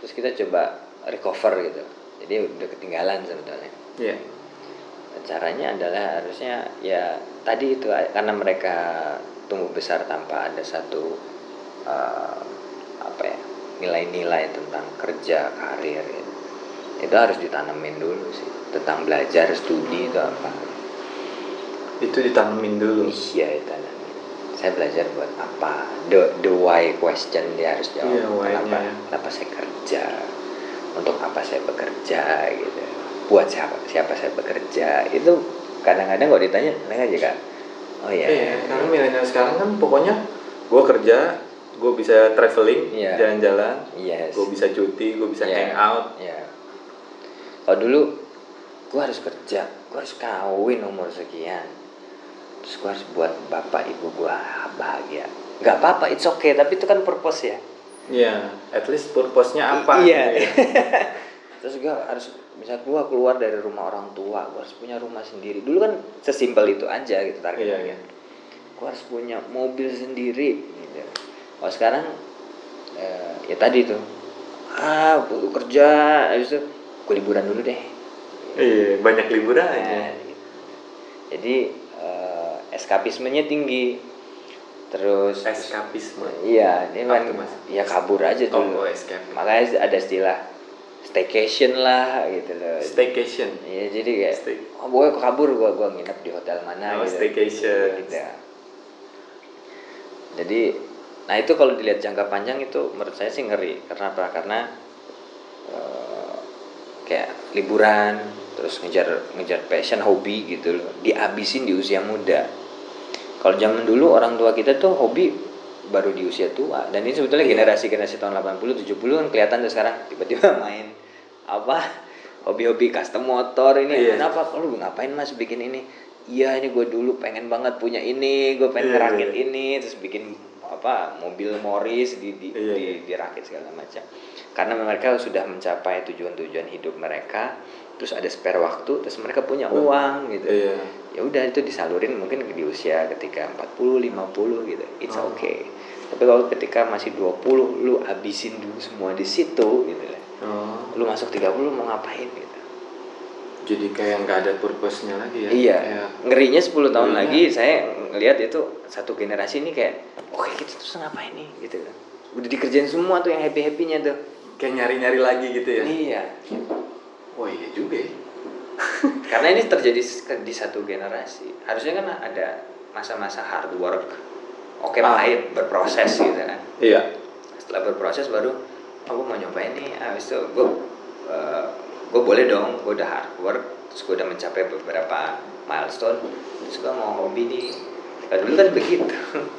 terus kita coba recover gitu. Jadi udah ketinggalan sebetulnya. ya. Caranya adalah harusnya ya tadi itu karena mereka tumbuh besar tanpa ada satu eh, apa ya nilai-nilai tentang kerja karir gitu. itu harus ditanemin dulu sih tentang belajar studi itu apa Itu ditanemin dulu. Iya itu nanti. Saya belajar buat apa? The the why question dia harus jawab. Why-nya kenapa? ya. Kenapa saya kerja? Untuk apa saya bekerja gitu? Buat siapa? Siapa saya bekerja? Itu kadang-kadang kalau ditanya, mereka juga, oh iya. Iya, karena milenial sekarang kan pokoknya gue kerja, gue bisa traveling, Iya. jalan-jalan, Yes. gue bisa cuti, gue bisa Iya. hangout. Iya. Kalau dulu, gue harus kerja, gue harus kawin umur sekian, terus gue harus buat bapak ibu gue bahagia. Gak apa-apa, it's okay. Tapi itu kan purpose ya. Iya, at least purpose-nya apa? Iya. gitu ya. terus gue harus bisa gue keluar dari rumah orang tua gue harus punya rumah sendiri dulu kan sesimpel itu aja gitu targetnya Iya, iya. gue harus punya mobil sendiri gitu kalau sekarang eh, ya tadi tuh ah gue kerja habis itu gue liburan dulu deh Iya, banyak liburan Nah, aja. gitu. jadi eh, eskapismenya tinggi terus Eskapisme. iya ini kan tuh, ya kabur aja Oh, dulu oh, escape. makanya ada istilah staycation lah gitu loh Staycation. Iya jadi kayak Stay. oh gue kabur gue gue nginep di hotel mana Oh, gitu. staycation. Gitu. Jadi nah itu kalau dilihat jangka panjang itu menurut saya sih ngeri karena apa? Karena eh, kayak liburan terus ngejar ngejar passion hobi gitu loh dihabisin di usia muda. Kalau zaman dulu orang tua kita tuh hobi baru di usia tua dan ini sebetulnya Iya. generasi-generasi tahun 80 70 kan kelihatan tuh sekarang tiba-tiba main apa hobi-hobi custom motor ini Iya. kenapa lu ngapain mas bikin ini iya ini gue dulu pengen banget punya ini gue pengen Iya, ngerakit iya. ini terus bikin apa mobil Morris di di, Iya, di iya. dirakit segala macam karena mereka sudah mencapai tujuan-tujuan hidup mereka terus ada spare waktu terus mereka punya uang gitu. Iya. ya udah itu disalurin mungkin di usia ketika 40 50 gitu. It's Oh. okay. Tapi kalau ketika masih 20 lu habisin dulu semua di situ gitu lah. Oh, lu masuk 30 mau ngapain gitu. Jadi kayak nggak ada purpose-nya lagi ya? iya. Kayak, ngerinya 10 tahun Ngerinya. lagi saya ngelihat itu satu generasi ini kayak oke kita terus ngapain nih? Gitu. Udah dikerjain semua tuh yang happy happynya tuh. Kayak nyari-nyari lagi gitu ya? iya Oh iya juga ya. karena ini terjadi di satu generasi harusnya kan ada masa-masa hard work oke Ah. pahit berproses gitu kan Iya. setelah berproses baru oh gue mau nyobain nih habis itu gue gue boleh dong gue udah hard work terus gue udah mencapai beberapa milestone terus gue mau hobi nih dulu kan begitu.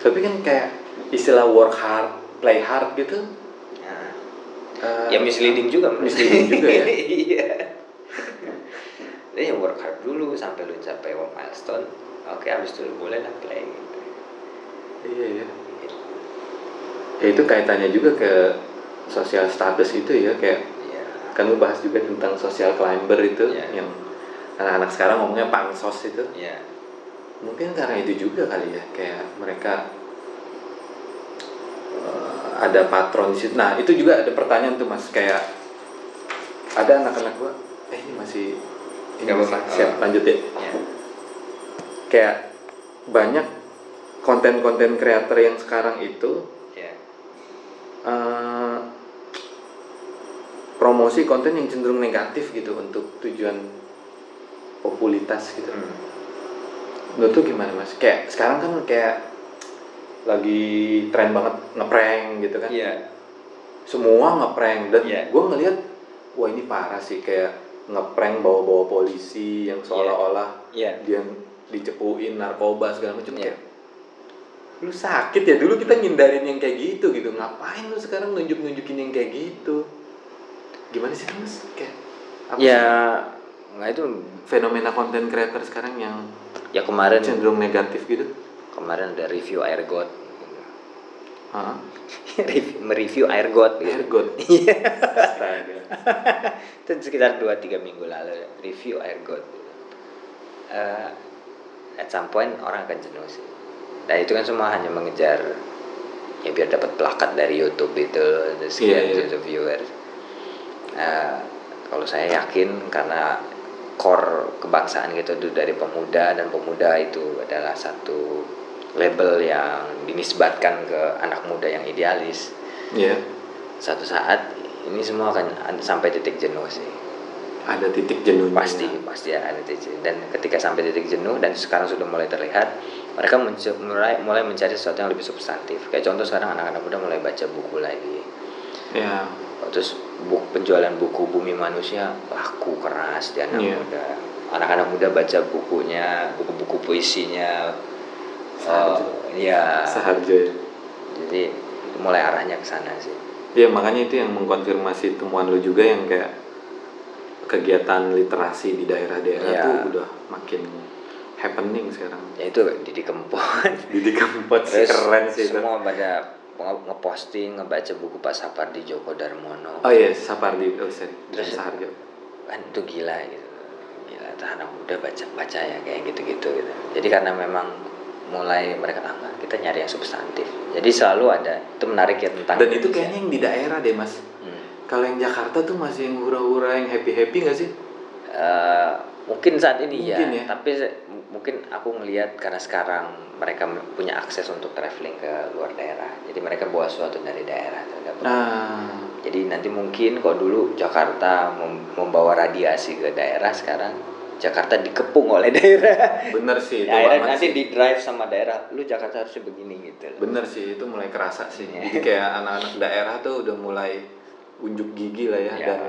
Tapi kan kayak istilah work hard, play hard gitu. Eh, ya misleading juga. Misleading juga ya. Iya. Jadi ya work hard dulu sampai lu capai one milestone. Oke, habis itu lu boleh lah play gitu. Iya ya. Ya itu kaitannya juga ke sosial status itu ya kayak Iya. kan lu bahas juga tentang social climber itu Iya. yang anak-anak sekarang ngomongnya pansos itu Iya. mungkin karena itu juga kali ya kayak mereka ada patron di situ nah itu juga ada pertanyaan tuh mas kayak ada anak-anak gua eh ini masih ini Nggak masih- siap lanjut ya Iya. kayak banyak konten-konten kreator yang sekarang itu Iya. eh, promosi konten yang cenderung negatif gitu untuk tujuan populitas gitu. Hmm. Menurut tuh gimana mas? Kayak sekarang kan kayak lagi tren banget ngeprank gitu kan? Iya. Semua ngeprank dan Iya. gue ngelihat wah ini parah sih kayak ngeprank bawa-bawa polisi yang seolah-olah Iya. dia dicepuin narkoba segala macam Iya. kayak lu sakit ya dulu kita ngindarin yang kayak gitu gitu ngapain lu sekarang nunjuk nunjukin yang kayak gitu gimana sih mas kayak apa Ya, sih nggak itu fenomena konten creator sekarang yang ya kemarin cenderung negatif gitu kemarin ada review air god? Review- mereview air god gitu. Ergot Iya. Astaga. itu sekitar 2-3 minggu lalu review air god gitu. Eh, at some point orang akan jenuh sih dan itu kan semua hanya mengejar ya biar dapat plakat dari YouTube itu sekian Iya, iya. juta viewers Eh, kalau saya yakin karena core kebangsaan gitu itu dari pemuda dan pemuda itu adalah satu label yang dinisbatkan ke anak muda yang idealis. Iya. Satu saat ini semua akan sampai titik jenuh sih. Ada titik jenuhnya. Pasti pasti ada titik jenuh. dan ketika sampai titik jenuh dan sekarang sudah mulai terlihat mereka mulai mulai mencari sesuatu yang lebih substantif. Kayak contoh sekarang anak-anak muda mulai baca buku lagi. Ya terus buk, penjualan buku bumi manusia laku keras di anak Iya. muda. Anak-anak muda baca bukunya buku-buku puisinya Saharjo. Eh, ya seharjo ya. Jadi itu mulai arahnya ke sana sih. Ya makanya itu yang mengkonfirmasi temuan lu juga yang kayak kegiatan literasi di daerah-daerah Iya. tuh udah makin happening sekarang. Ya itu Didi Kempot. Didi Kempot sih Terus keren sih itu. semua pada nge- ngeposting ngebaca buku Pak Sapardi Djoko Darmono. Oh iya Sapardi oh sorry Terus- Saharjo. kan itu gila gitu. Gila tuh anak muda baca baca ya kayak gitu gitu gitu. Jadi karena memang mulai mereka ah nggak, kita nyari yang substantif. Jadi selalu ada itu menarik ya tentang dan itu kayaknya yang di daerah deh mas. Hmm. kalau yang Jakarta tuh masih yang hura-hura yang happy-happy gak sih? Eh, mungkin saat ini Mungkin ya, ya. tapi mungkin aku ngelihat karena sekarang mereka punya akses untuk traveling ke luar daerah. Jadi mereka bawa sesuatu dari daerah nah Jadi nanti mungkin kalau dulu Jakarta mem- membawa radiasi ke daerah sekarang Jakarta dikepung oleh daerah. bener sih itu Ya, akhirnya banget nanti sih. di drive sama daerah, lu Jakarta harusnya begini gitu loh. bener sih itu mulai kerasa sih Iya. jadi kayak anak-anak daerah tuh udah mulai unjuk gigi lah ya Iya. dan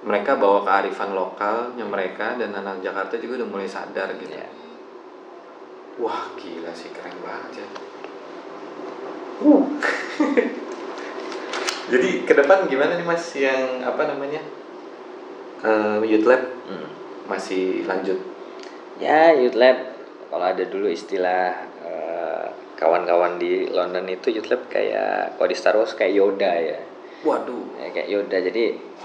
mereka bawa kearifan lokalnya mereka dan anak Jakarta juga udah mulai sadar gitu Ya. wah gila sih keren banget ya jadi ke depan gimana nih mas yang apa namanya Eh, youth lab Hmm. Masih lanjut? Ya, Youth Lab. Kalau ada dulu istilah eh, kawan-kawan di London itu Youth Lab kayak kalau di Star Wars kayak Yoda ya. waduh. Ya, kayak Yoda. Jadi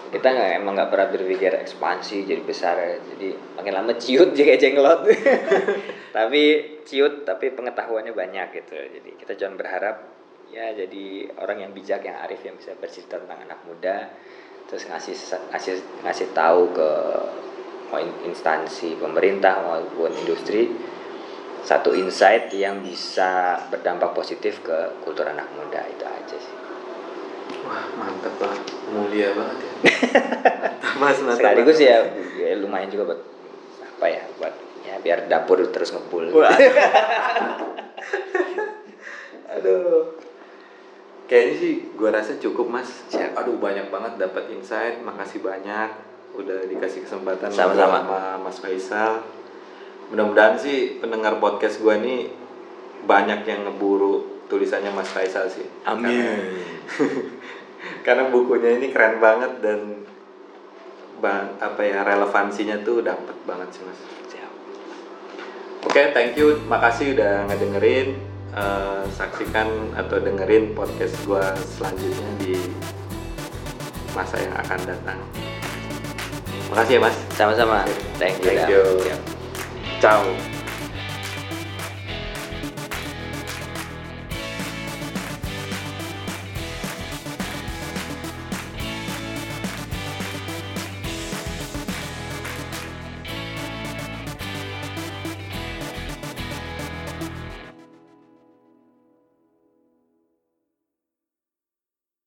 kita nggak emang nggak pernah berpikir ekspansi jadi besar. Ya. jadi makin lama ciut kayak jenglot tapi ciut tapi pengetahuannya banyak gitu. Jadi kita jangan berharap ya jadi orang yang bijak yang arif yang bisa bercerita tentang anak muda terus ngasih ngasih ngasih tahu ke mau in- instansi pemerintah maupun industri satu insight yang bisa berdampak positif ke kultur anak muda itu aja sih wah mantep banget mulia banget ya mas mantap sekaligus ya, ya lumayan juga buat apa ya buat ya biar dapur terus ngebul. Aduh. Kayaknya sih gua rasa cukup Mas. Siap. Aduh banyak banget dapat insight. Makasih banyak udah dikasih kesempatan Sama-sama. sama Mas Faisal. Mudah-mudahan sih pendengar podcast gua nih banyak yang ngeburu tulisannya Mas Faisal sih. Amin. Karena, karena bukunya ini keren banget dan bang apa ya relevansinya tuh dapat banget sih Mas. Siap. Oke, thank you. Makasih udah ngedengerin. Eh, saksikan atau dengerin podcast gua selanjutnya di masa yang akan datang. Makasih ya Mas. Sama-sama. Thank you. Thank you. Ciao.